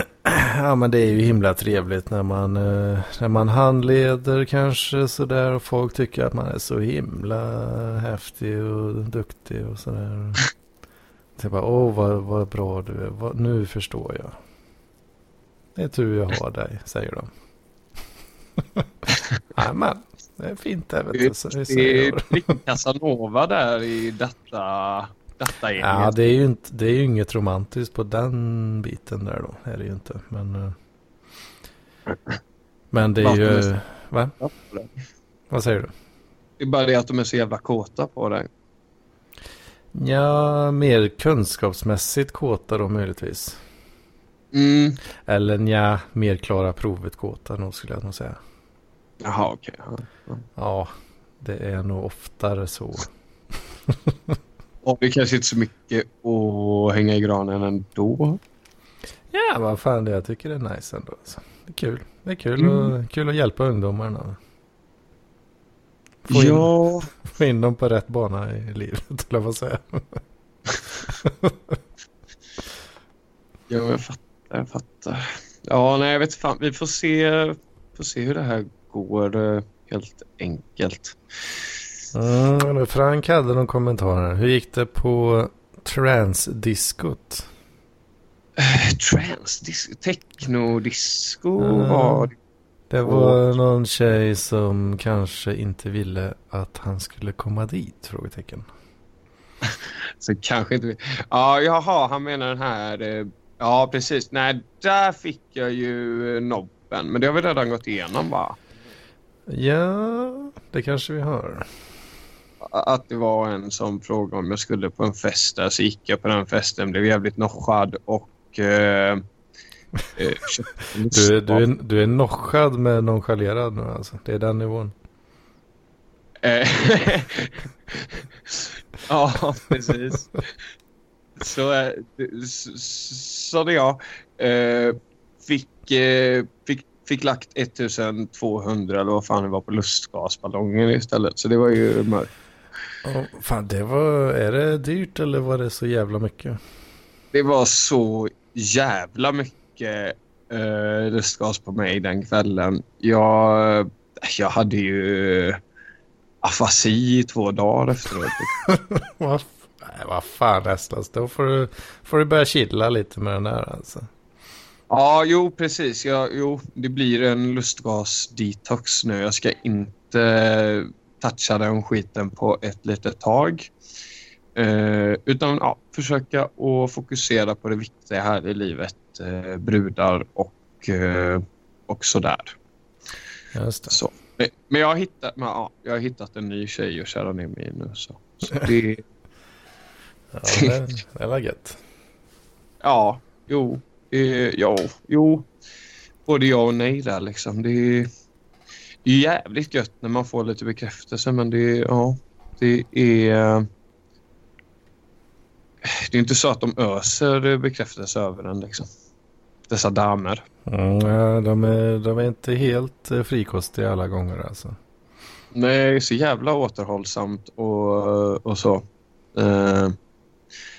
Ja men det är ju himla trevligt när man, eh, när man handleder kanske sådär och folk tycker att man är så himla häftig och duktig och sådär. (laughs) Så jag bara, åh vad, vad bra du är, vad, nu förstår jag. Det är tur jag har dig, säger de. (laughs) (laughs) Men, det är fint det vet du. Så det Det är Casanova där i detta, detta gänget. Ja, det är ju inte, det är ju inget romantiskt på den biten där då. Är det ju inte. Men, eh, men det är ju, va? Vad säger du? Det är bara det att de är så jävla kåta på dig. Ja, mer kunskapsmässigt kåta då möjligtvis. Mm. Eller ja, mer klara provet kåta nog skulle jag nog säga. Jaha, okej. Ja. Ja, det är nog oftare så. Och det är kanske inte så mycket att hänga i granen ändå. Ja, vad fan det jag tycker det är nice ändå. Alltså. Det är kul. Det är kul, Mm. och, kul att hjälpa ungdomarna. Få in, Ja, (laughs) få in dem på rätt bana i livet, eller vad säga. (laughs) ja, jag fattar, jag fattar. Ja, nej, jag vet fan. Vi får se, får se hur det här går eh, helt enkelt. Mm, Frank hade någon kommentar här. Hur gick det på transdiskot? Trans, dis- techno-disco Mm. var det. Det var någon tjej som kanske inte ville att han skulle komma dit? Frågetecken. (laughs) Så kanske inte... Ja, jaha, han menar den här... eh, Ja, precis. Nej, där fick jag ju eh, nobben. Men det har vi redan gått igenom, va? Ja, det kanske vi har. att det var en som frågade om jag skulle på en fest där. Så gick jag på den festen, blev jävligt noschad och... Eh, (laughs) eh, Du, är- du, är, du är noschad med nonchalerad nu alltså. Det är den nivån. Eh, (laughs) ja, precis. Så, eh, s- s- så det jag. Eh, fick, eh, fick, fick lagt 1200 eller vad fan det var på lustgasballongen istället. Så det var ju mörkt. Oh, fan, det var... Är det dyrt eller var det så jävla mycket? Det var så jävla mycket eh, lustgas på mig den kvällen. Jag, jag hade ju afasi i två dagar efteråt. (laughs) vad, nej, vad fan Estlas, då får du, får du börja chilla lite med den där alltså. Ja, jo precis. Ja, jo, det blir en lustgas-detox nu. Jag ska inte toucha den skiten på ett litet tag. Eh, utan ja, försöka att fokusera på det viktiga här i livet. Eh, brudar och, eh, och sådär. Just det. Så. Men, jag, har hittat, men, ja, jag har hittat en ny tjej att köra ner mig i nu. Så, så det, (laughs) Ja, det, det var gött. ja, jo, eh, ja, jo. Både ja och nej där liksom. Det är, det är jävligt gött när man får lite bekräftelse men det är, ja, det är... Det är inte så att de öser bekräftelse över en liksom. Dessa damer. Mm, ja, de, är, de är inte helt eh, frikostiga alla gånger alltså. Nej, så jävla återhållsamt och, och så. Eh,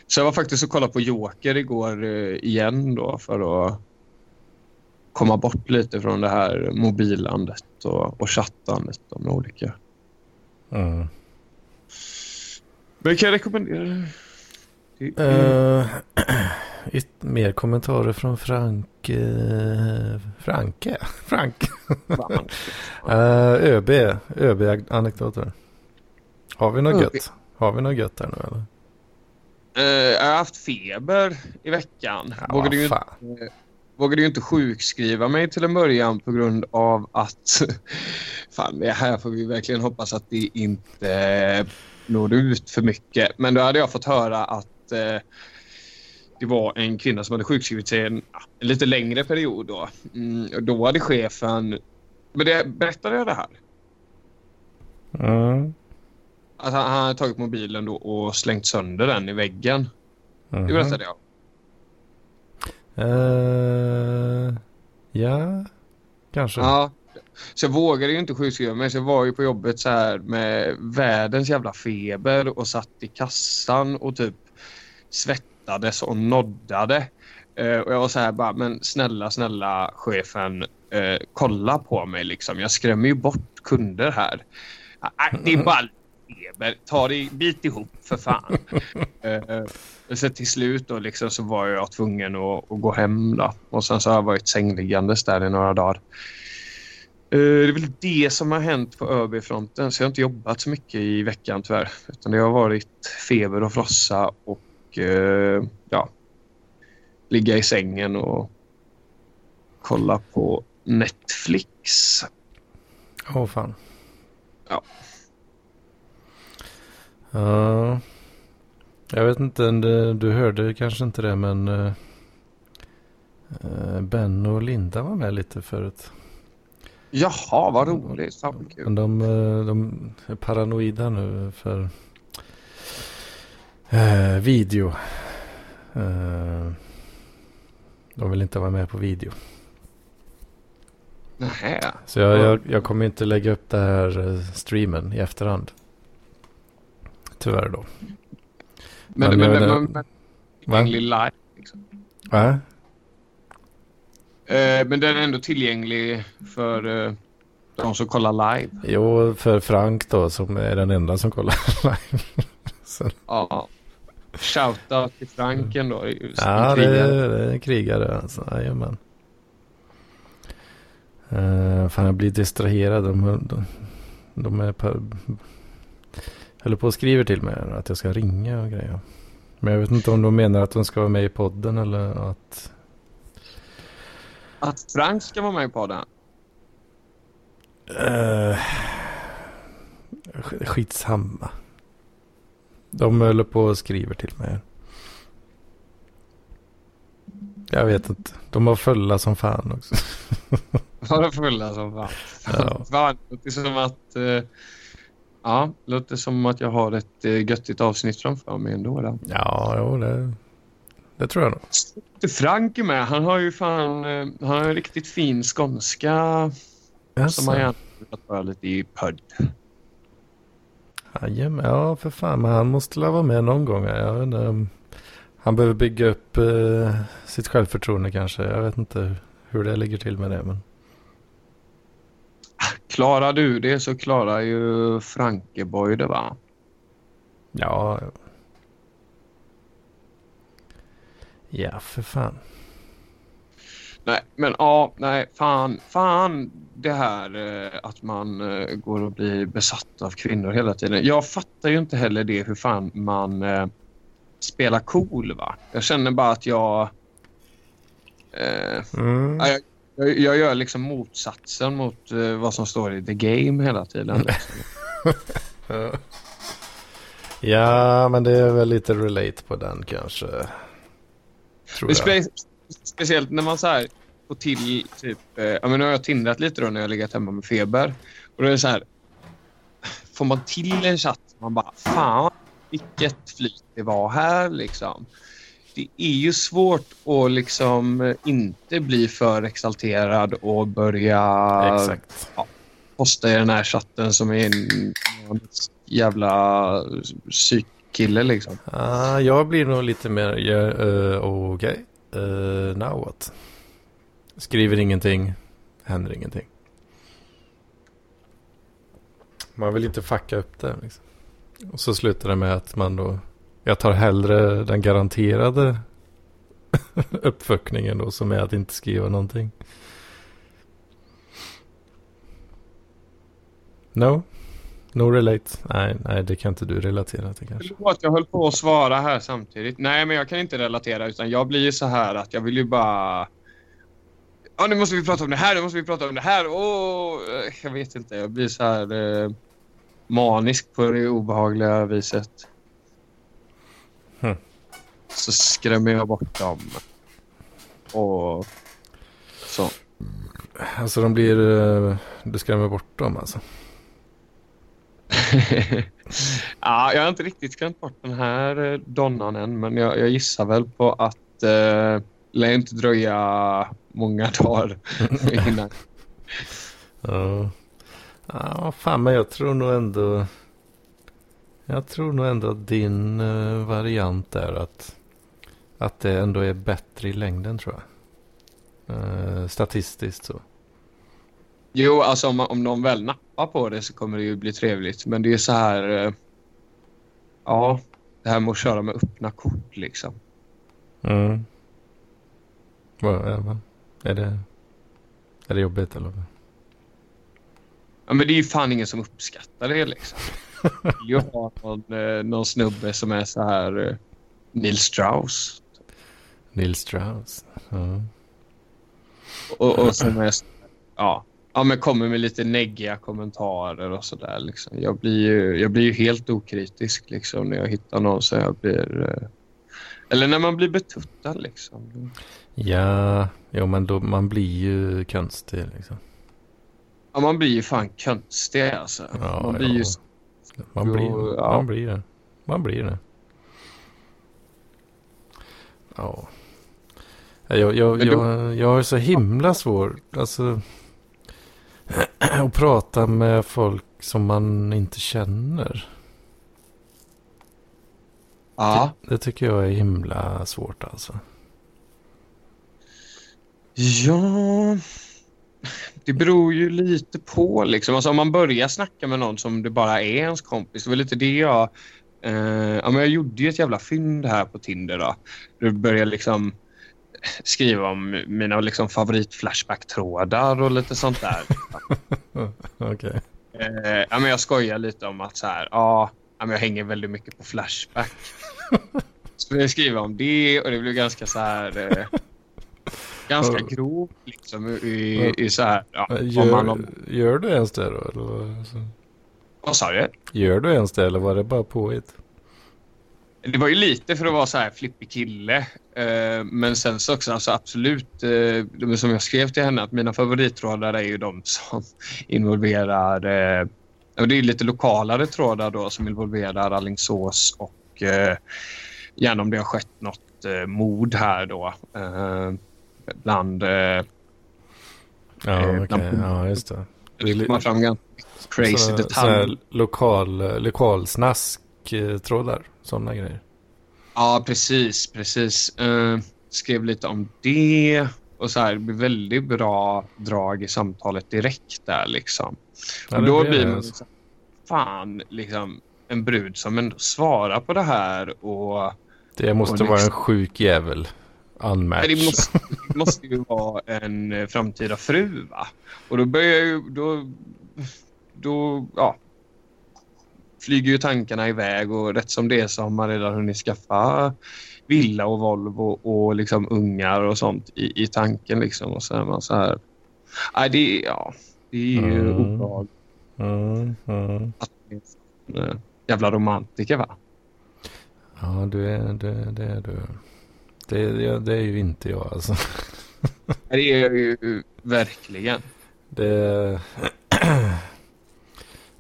så jag var faktiskt och kollade på Joker igår eh, igen då för att komma bort lite från det här mobilandet och, och chattandet med olika. Mm. Men kan jag rekommendera det? (clears throat) yt- mer kommentarer från Frank... eh, Franke? (laughs) Frank? Uh, ÖB. ÖB-anekdoter. Har vi något ÖB. gött? Har vi något gött där nu eller? Eh, jag har haft feber i veckan. Ja, vågade, ju, fan. inte- vågade ju inte sjukskriva mig till en början på grund av att... (laughs) Fan, det här får vi verkligen hoppas att det inte når ut för mycket. Men då hade jag fått höra att eh, det var en kvinna som hade sjukskrivit sig en, ja, en lite längre period. Då. Mm, och då hade chefen... Men det, berättade jag det här? Mm. Att han, han hade tagit mobilen då och slängt sönder den i väggen. Mhm. Det berättade jag. Eh, ja, kanske. Ja. Så jag vågade ju inte sjukskriva mig. Så jag var ju på jobbet så här med världens jävla feber och satt i kassan och typ svettades och noddade. Eh, och jag var så här bara, men snälla, snälla chefen, eh, kolla på mig liksom. Jag skrämmer ju bort kunder här. Ah, det är bara feber. Ta det, bit ihop för fan. (laughs) eh, och så till slut då liksom så var jag tvungen att, att gå hem då. Och sen så har jag varit sängliggandes där i några dagar. Eh, Det är väl det som har hänt på ÖB-fronten. Så jag har inte jobbat så mycket i veckan tyvärr. Utan det har varit feber och frossa och eh, ja, ligga i sängen och kolla på Netflix. Åh fan. Ja. Ja. Jag vet inte, det- du hörde kanske inte det men eh, eh, Ben och Linda var med lite förut. Jaha, vad roligt. Fan, kul. Men de, eh, de är paranoida nu för eh, video. Eh, de vill inte vara med på video. Nähä. Så jag, jag, jag kommer inte lägga upp det här eh, streamen i efterhand. Tyvärr då. Men, Men men, men, men, men, tillgänglig live. Liksom. Va? Eh, men den är ändå tillgänglig för eh, de som kollar live. Jo, för Frank då som är den enda som kollar (laughs) live. Ja. Shoutout till Franken då. ja, det är, det är krigare alltså. Jajamän. Uh, fan, jag blir distraherad. De, de, de är håller på och skriver till mig att jag ska ringa och grejer. Men jag vet inte om de menar att de ska vara med i podden eller att... Att Frank ska vara med på den. Uh, skitsamma. De håller på och skriver till mig. Jag vet inte. De var fulla som fan också. (laughs) Var fulla som fan. Ja. (laughs) Fan, det låter som att... eh, ja, det låter som att jag har ett uh, göttigt avsnitt framför mig ändå. Då. Ja, jo, det, det tror jag nog. Frank är med. Han har ju fan... eh, han har en riktigt fin skånska som han gärna vill höra lite i podd. Jajamän, ja för fan. Men han måste la vara med någon gång. Jag vet inte, um, han behöver bygga upp eh, sitt självförtroende kanske. Jag vet inte hur det ligger till med det. Men... Klarar du det så klarar ju Frankeboy det va? Ja. Ja, för fan. Nej, men ja, nej, fan, fan det här eh, att man eh, går och blir besatt av kvinnor hela tiden. Jag fattar ju inte heller det hur fan man eh, spelar cool va. Jag känner bara att jag... Eh, Mm. ja, jag, jag, jag gör liksom motsatsen mot eh, vad som står i the game hela tiden. Ja. (laughs) Ja, men det är väl lite relate på den kanske. Tror jag. spe speciellt när man så här får till typ... Eh, ja, men nu har jag tindrat lite då när jag legat hemma med feber. Och då är det så här... Får man till en chatt man bara fan vilket flyt det var här liksom. Det är ju svårt att liksom eh, inte bli för exalterad och börja Exakt. posta i den här chatten som är en, jävla psykkille liksom. Ah, jag blir nog lite mer, ja, eh, okej, Eh, now what? Skriver ingenting, händer ingenting. Man vill inte fucka upp det. Liksom. Och så slutar det med att man då, jag tar hellre den garanterade (laughs) uppfuckningen då som är att inte skriva någonting. No? No relate? Nej, nej, det kan inte du relatera till kanske. Förlåt, jag höll på att svara här samtidigt. Nej, men jag kan inte relatera utan jag blir ju så här att jag vill ju bara... Ja, nu måste vi prata om det här, nu måste vi prata om det här. Åh, eh, jag vet inte, jag blir så här eh, manisk på det obehagliga viset. Hmm. Så skrämmer jag bort dem. Och så. Alltså de blir, eh, du skrämmer bort dem alltså. (laughs) ja, jag har inte riktigt skrämt bort den här eh, donnan än, men jag, jag gissar väl på att eh, lär inte dröja många dagar (laughs) innan. Ja, ja fan men jag tror nog ändå, jag tror nog ändå att din eh, variant är att, att det ändå är bättre i längden tror jag. Eh, statistiskt så. Jo, alltså om, om någon väl nappar på det så kommer det ju bli trevligt. Men det är så här... Eh, ja, det här med att köra med öppna kort liksom. Mm. Vad är, vad? är det, är det jobbigt eller? Ja, men det är ju fan ingen som uppskattar det liksom. (laughs) Jag har någon, eh, någon snubbe som är så här... Eh, Neil Strauss. Nils Strauss. Ja. Och, och som är... så- Ja. Ja, men kommer med lite neggiga kommentarer och sådär. Liksom. Jag, blir ju, jag blir ju helt okritisk liksom, när jag hittar någon som jag blir... Eh, eller när man blir betuttad liksom. Ja, jo men då, man blir ju konstig liksom. Ja, man blir ju fan konstig alltså. Ja, man blir ja. ju... Man blir, Jo, ja. man blir det. Man blir det. Ja. Jag, jag, då- jag, jag har så himla svårt alltså, (clears throat) att prata med folk som man inte känner. Ja. Det, det tycker jag är himla svårt alltså. Ja... Det beror ju lite på liksom. Alltså om man börjar snacka med någon som det bara är ens kompis. Det var lite det jag... Eh, ja, men jag gjorde ju ett jävla fynd här på Tinder då. Du började liksom skriva om mina liksom favorit-flashback-trådar och lite sånt där. (laughs) Okej. Eh, ja, men jag skojar lite om att så här, ja, men jag hänger väldigt mycket på Flashback. (laughs) Så jag skriver om det och det blev ganska så här... Eh, ganska Ja. grovt liksom i, i, så här... Ja, Gör, man, gör du ens det då? Eller? vad- sa du? Gör du ens det eller var det bara påhitt? Det var ju lite för att vara så här flippig kille. Eh, men sen så också alltså absolut, eh, som jag skrev till henne, att mina favorittrådar är ju de som (laughs) involverar eh, det är lite lokalare trådar då som involverar Alingsås och eh, gärna om det har skett något eh, mord här då. Eh, bland... Eh, Ja, Eh, okej. bland- Ja, just det. det kommer fram ganska crazy Så- så detaljer. här lokal, lokalsnask-trådar. Sådana grejer. Ja, precis. precis. Eh, skrev lite om det. Och så här, det blir väldigt bra drag i samtalet direkt där liksom. Ja, och då blir blir man liksom, fan, liksom en brud som ändå svarar på det här och Det måste och vara en liksom- sjuk jävel. Unmatched. Det måste, det måste ju vara en eh, framtida fru va? Och då börjar ju, då, då, ja. Flyger ju tankarna iväg och rätt som det är så har man redan hunnit skaffa villa och Volvo och liksom ungar och sånt i, i tanken liksom. Och så är man så här. Nej, det ja, det är ju Mm. obehagligt Mm, mm. att det är en eh, jävla romantiker va? Ja, du är, det, det är du. Det, det, det är ju inte jag alltså. (laughs) Det är ju verkligen. Det... (clears throat)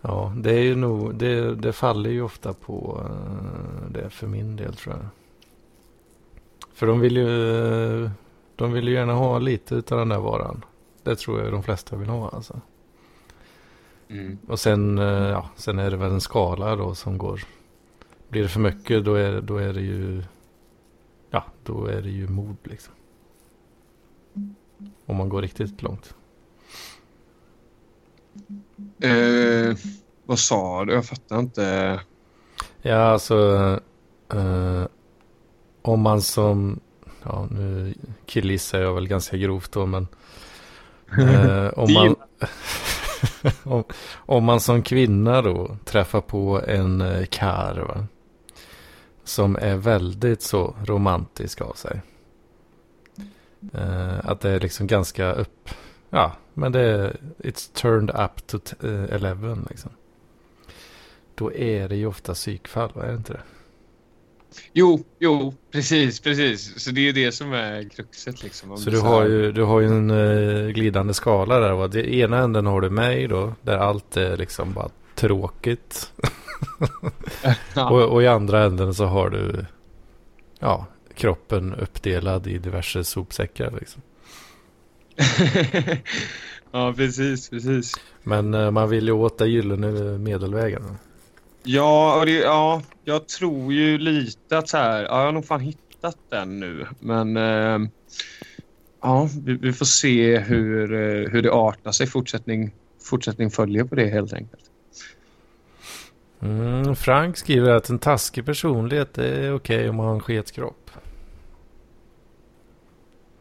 Ja, det är ju nog, det, det faller ju ofta på eh, det för min del tror jag. För de vill ju, eh, de vill ju gärna ha lite utav den där varan. Det tror jag de flesta vill ha alltså. Mm. Och sen, eh, ja, sen är det väl en skala då som går. Blir det för mycket då är, då är det ju, ja, då är det ju mord liksom. Om man går riktigt långt. Eh, vad sa du? Jag fattar inte. Ja, alltså. eh, om man som. Ja, nu killgissar jag väl ganska grovt då, men. eh, om, (laughs) man, (laughs) om, om man som kvinna då träffar på en uh, kar, va, Som är väldigt så romantisk av sig. Eh, att det är liksom ganska upp. Ja, men det är. It's turned up to t- eh, 11 liksom. Då är det ju ofta psykfall, är det inte det? Jo, jo, precis, precis. Så det är ju det som är kruxet liksom. Om Så du har ju, du har ju en eh, glidande skala där. Va? Det ena änden har du mig då. Där allt är liksom bara tråkigt. (laughs) Ja. (laughs) Och, och i andra änden så har du ja, kroppen uppdelad i diverse sopsäckar. Liksom. (laughs) ja, precis, precis. Men eh, man vill ju åt den gyllene medelvägen. Ja, det, ja, jag tror ju lite att så här, ja, jag har nog fan hittat den nu. Men eh, ja, vi, vi får se hur, eh, hur det artar sig. Fortsättning, fortsättning följer på det helt enkelt. Mm, Frank skriver att en taskig personlighet är okej om man har en sketskropp.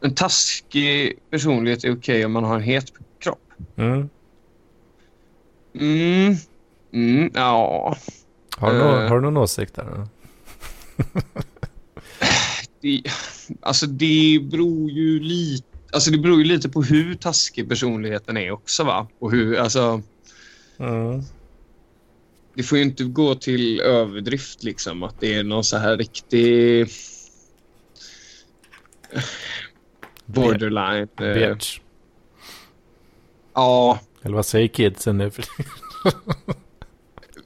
En taskig personlighet är okej om man har en het kropp. Mm. Mm, mm ja. Har, du Eh. har du någon åsikt där? (laughs) Det, alltså det beror ju lite Alltså det beror ju lite på hur taskig personligheten är också va? Och hur, alltså Mm. Det får ju inte gå till överdrift liksom att det är någon så här riktig borderline. eh, Bitch. Ja, Eller vad säger kidsen nu? för-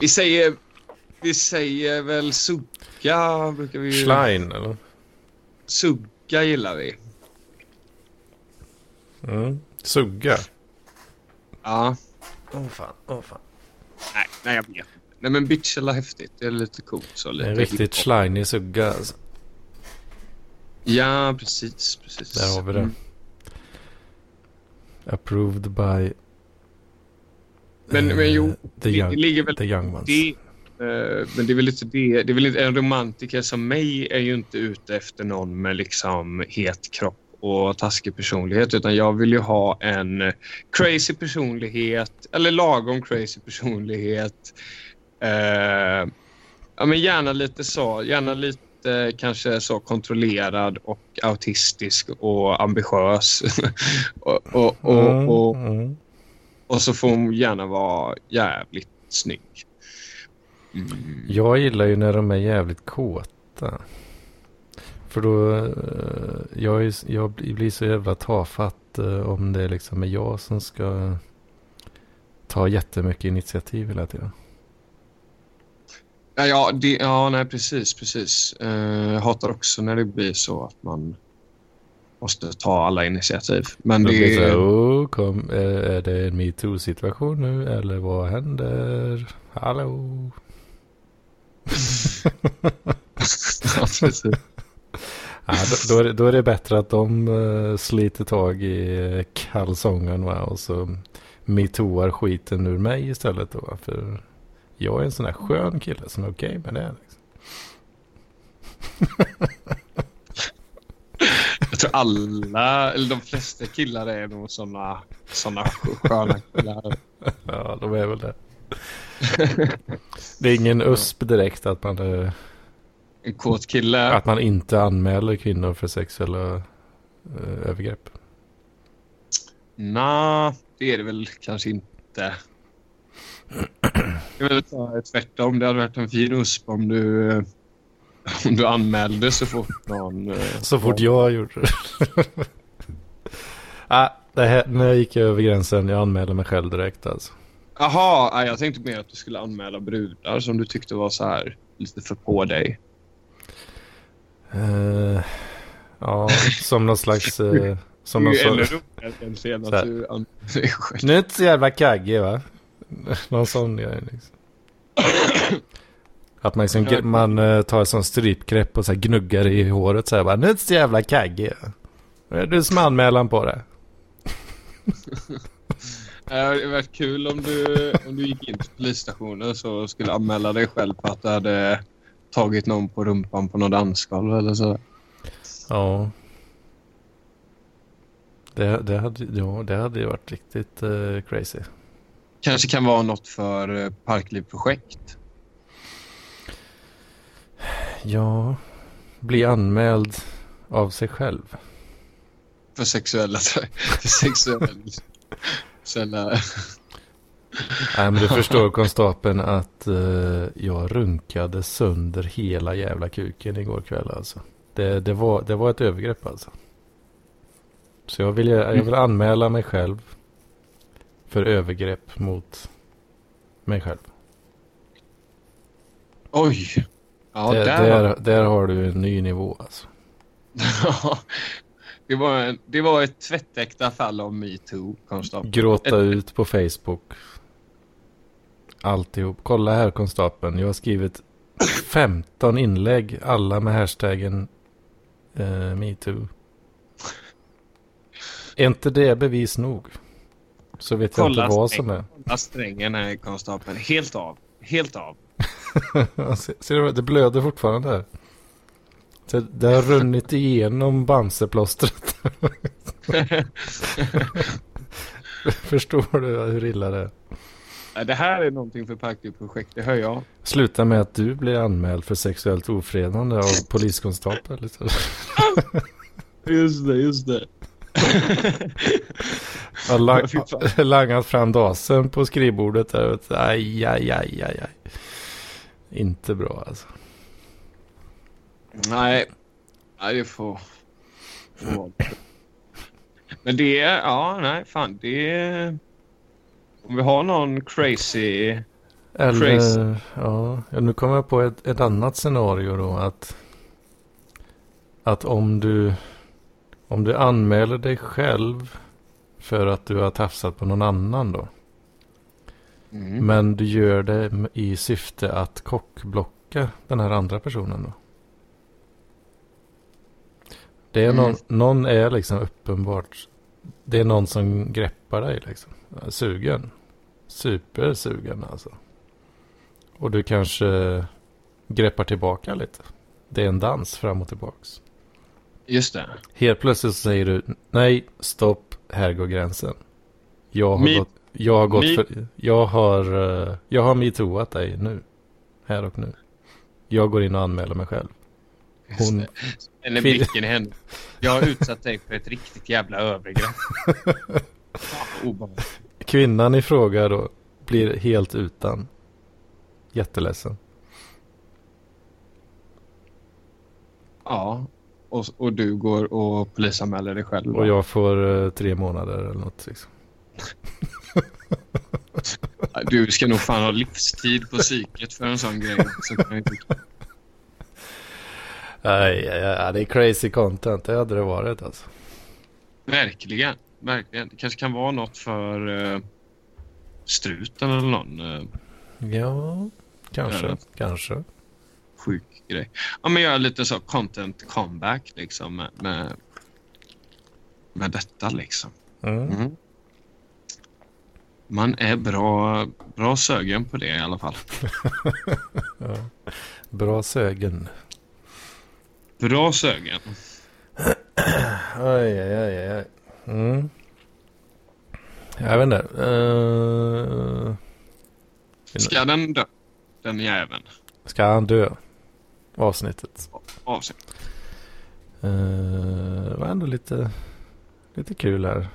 vi säger vi säger väl sugga brukar vi. Schlein eller? Sugga gillar vi. Mm. Sugga. Ja. Åh fan, åh fan. Nej, nej jag vet. Nej men bitch eller häftigt. Det är lite coolt så. Lite En riktigt schleinig sugga alltså. Ja, precis. precis. Där har vi det. Mm. Approved by Men, men jo, eh, the, det young, ligger väl the young ones. det. eh, men det är väl lite det. Det är väl inte, en romantiker som mig är ju inte ute efter någon med liksom het kropp och taskig personlighet utan jag vill ju ha en crazy personlighet eller lagom crazy personlighet. Eh, ja, men gärna lite så. Gärna lite kanske så kontrollerad och autistisk och ambitiös. (laughs) och, och, och, Mm, och, mm. och så får hon gärna vara jävligt snygg. Mm. Jag gillar ju när de är jävligt kåta. För då, eh, jag, jag blir så jävla tafatt eh, om det liksom är jag som ska ta jättemycket initiativ hela tiden. Ja, ja, det, ja nej precis, precis. Eh, jag hatar också när det blir så att man måste ta alla initiativ. Men det så här, det... oh, kom, är, är det en metoo-situation nu eller vad händer? Hallå? (laughs) ja, precis. Ja, då, då, är det, då är det bättre att de uh, sliter tag i uh, kalsongen va? och så metooar skiten ur mig istället då. För jag är en sån här skön kille som är okej med det. Liksom. (laughs) Jag tror alla, eller de flesta killar är nog såna, såna sköna killar. (laughs) Ja, de är väl det. Det är ingen USP direkt att man, eh, En kåt kille. att man inte anmäler kvinnor för sexuella eh, övergrepp. Nå, det är det väl kanske inte. Jag vill ta tvärtom. Det hade varit en fin USP om du, eh, om du anmälde så fort någon... eh, Så fort jag gjorde det. (laughs) ah, det här, nu gick jag över gränsen. Jag anmälde mig själv direkt alltså. Jaha, nej, jag tänkte mer att du skulle anmäla brudar som du tyckte var så här lite för på dig. Eh, ja, som någon slags... eh, som någon (laughs) Det är ju ännu roligare än senast du anmälde dig själv. Nu är inte så jävla kaggig va? (laughs) Någon sån grej liksom. Att man, liksom, man eh, tar ett sånt strypgrepp och så gnuggar i håret så här bara. Nu är inte så jävla kaggig. Det är du som anmälan på det. (laughs) Det hade varit kul om du, om du gick in till polisstationen så skulle anmäla dig själv på att du hade tagit någon på rumpan på något dansgolv eller så. Ja. Det, det, hade, ja, det hade ju varit riktigt eh, crazy. Kanske kan vara något för eh, Parklivprojekt. Ja, bli anmäld av sig själv. För sexuella... (laughs) För sexuella... sexuella Nej men du (laughs) förstår konstapeln att eh, jag runkade sönder hela jävla kuken igår kväll alltså. Det, det, var, det var ett övergrepp alltså. Så jag vill, jag vill anmäla mig själv för övergrepp mot mig själv. Oj! Ja, där, där... där, där har du en ny nivå alltså. (laughs) det, var en, det var ett tvättäkta fall av metoo. Gråta Ett- ut på Facebook. Alltihop. Kolla här konstapeln. Jag har skrivit 15 inlägg. Alla med hashtaggen eh, metoo. Är inte det bevis nog? Så vet jag inte vad strängen. som är. Kolla strängen här, konstapeln. Helt av. Helt av. (laughs) ser, ser du, det blöder fortfarande här. Så Det har runnit igenom Bamseplåstret. (laughs) (laughs) Förstår du hur illa det är? Det här är någonting för Parklivprojekt, det hör jag. Sluta med att du blir anmäld för sexuellt ofredande av poliskonstapel. Liksom. Just det, just det. Lang, (laughs) (laughs) langat fram dasen på skrivbordet där. Aj, aj, aj, aj, aj. Inte bra alltså. Nej, nej det får... får. Men det är, ja, nej, fan, det är... Om vi har någon crazy... Eller, Crazy. ja, ja, nu kommer jag på ett, ett annat scenario då. Att, att om du, om du anmäler dig själv för att du har tafsat på någon annan då. Mm. Men du gör det i syfte att kockblocka den här andra personen då. Det är någon, Mm. någon är liksom uppenbart. Det är någon som greppar dig liksom. Sugen. Supersugen alltså. Och du kanske greppar tillbaka lite. Det är en dans fram och tillbaks. Just det. Helt plötsligt så säger du nej, stopp, här går gränsen. Jag har Me- gått, jag har gått för, jag har, eh, jag har metooat dig nu. Här och nu. Jag går in och anmäler mig själv. Hon. Eller blicken i henne. Jag har utsatt dig för ett riktigt jävla övergrepp. (laughs) Kvinnan i fråga då blir helt utan. Jätteledsen. Ja. Och, och du går och polisanmäler dig själv. Och jag får eh, tre månader eller något. Liksom. Du ska nog fan ha livstid på psyket för en sån grej. Så. Nej, aj, aj, det är crazy content. Det hade det varit alltså. Verkligen. Verkligen. Det kanske kan vara något för uh, struten eller någon uh, Ja, kanske. Kanske. Sjuk grej. Ja, men göra lite så content comeback liksom med, med, med detta liksom. Mm. Mm. Man är bra, bra sögen på det i alla fall. (laughs) Bra sögen. Bra sögen. Aj, aj, aj, aj. Mm. Jag vet inte. Uh, Ska den dö? Den jäveln. ska han dö? Avsnittet. Avsnitt. Uh, det var ändå lite, lite kul här.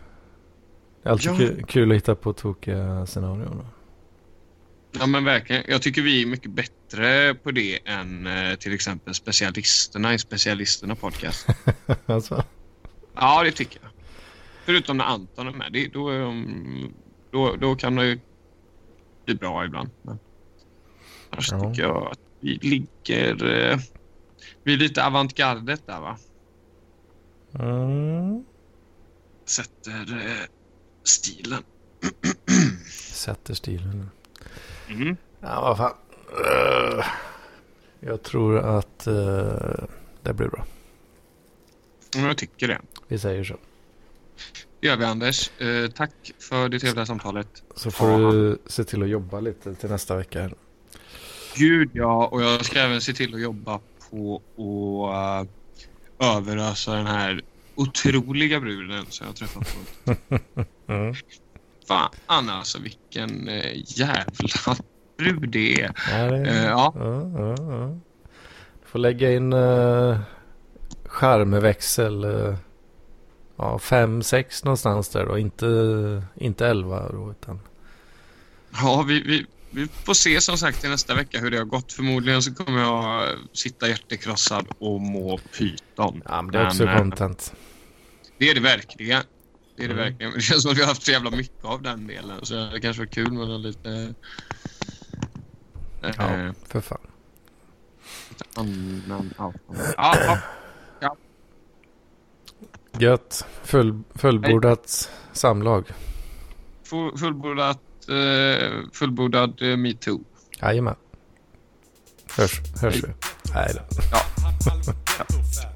Det är alltid Ja. kul, kul att hitta på tokiga scenarion. Ja men verkligen. Jag tycker vi är mycket bättre på det än eh, till exempel specialisterna i specialisterna podcast. (laughs) alltså, Ja, det tycker jag. Förutom när Anton är med. Det, då, är de, då, då kan det ju bli bra ibland. Men annars Ja. tycker jag att vi ligger... Eh, vi är lite avantgardet där va? mm. Sätter eh, stilen. (clears throat) sätter stilen. Mm. Ja, vad fan. Uh, jag tror att uh, det blir bra. Ja, Jag tycker det. Vi säger så. Det gör vi Anders. Eh, tack för det trevliga samtalet. Så får du se till att jobba lite till nästa vecka. Gud ja, och jag ska även se till att jobba på att uh, överösa den här otroliga bruden som jag träffat. Mm. (laughs) Fan alltså vilken uh, jävla (laughs) brud det är. Ja, det, Eh, ja. ja, ja, ja. Du får lägga in uh, skärmväxel. Uh, ja, fem, sex någonstans där då. Inte, inte elva då. Utan, Ja, vi, vi, vi får se som sagt till nästa vecka hur det har gått. Förmodligen så kommer jag sitta hjärtekrossad och må pyton. ja, men det är också Men, eh, content. Det är det verkligen. Det är det Mm. verkligen. Det känns som att vi har haft så jävla mycket av den delen. Så det kanske var kul med lite... eh, Ja, för fan. lite annan outcome. Ja, ja. Gött. Full, fullbordat samlag. Full- Fullbordat, eh, fullbordad eh, metoo. Jajamän. Hörs, hörs vi. Nej då. Ja. (laughs)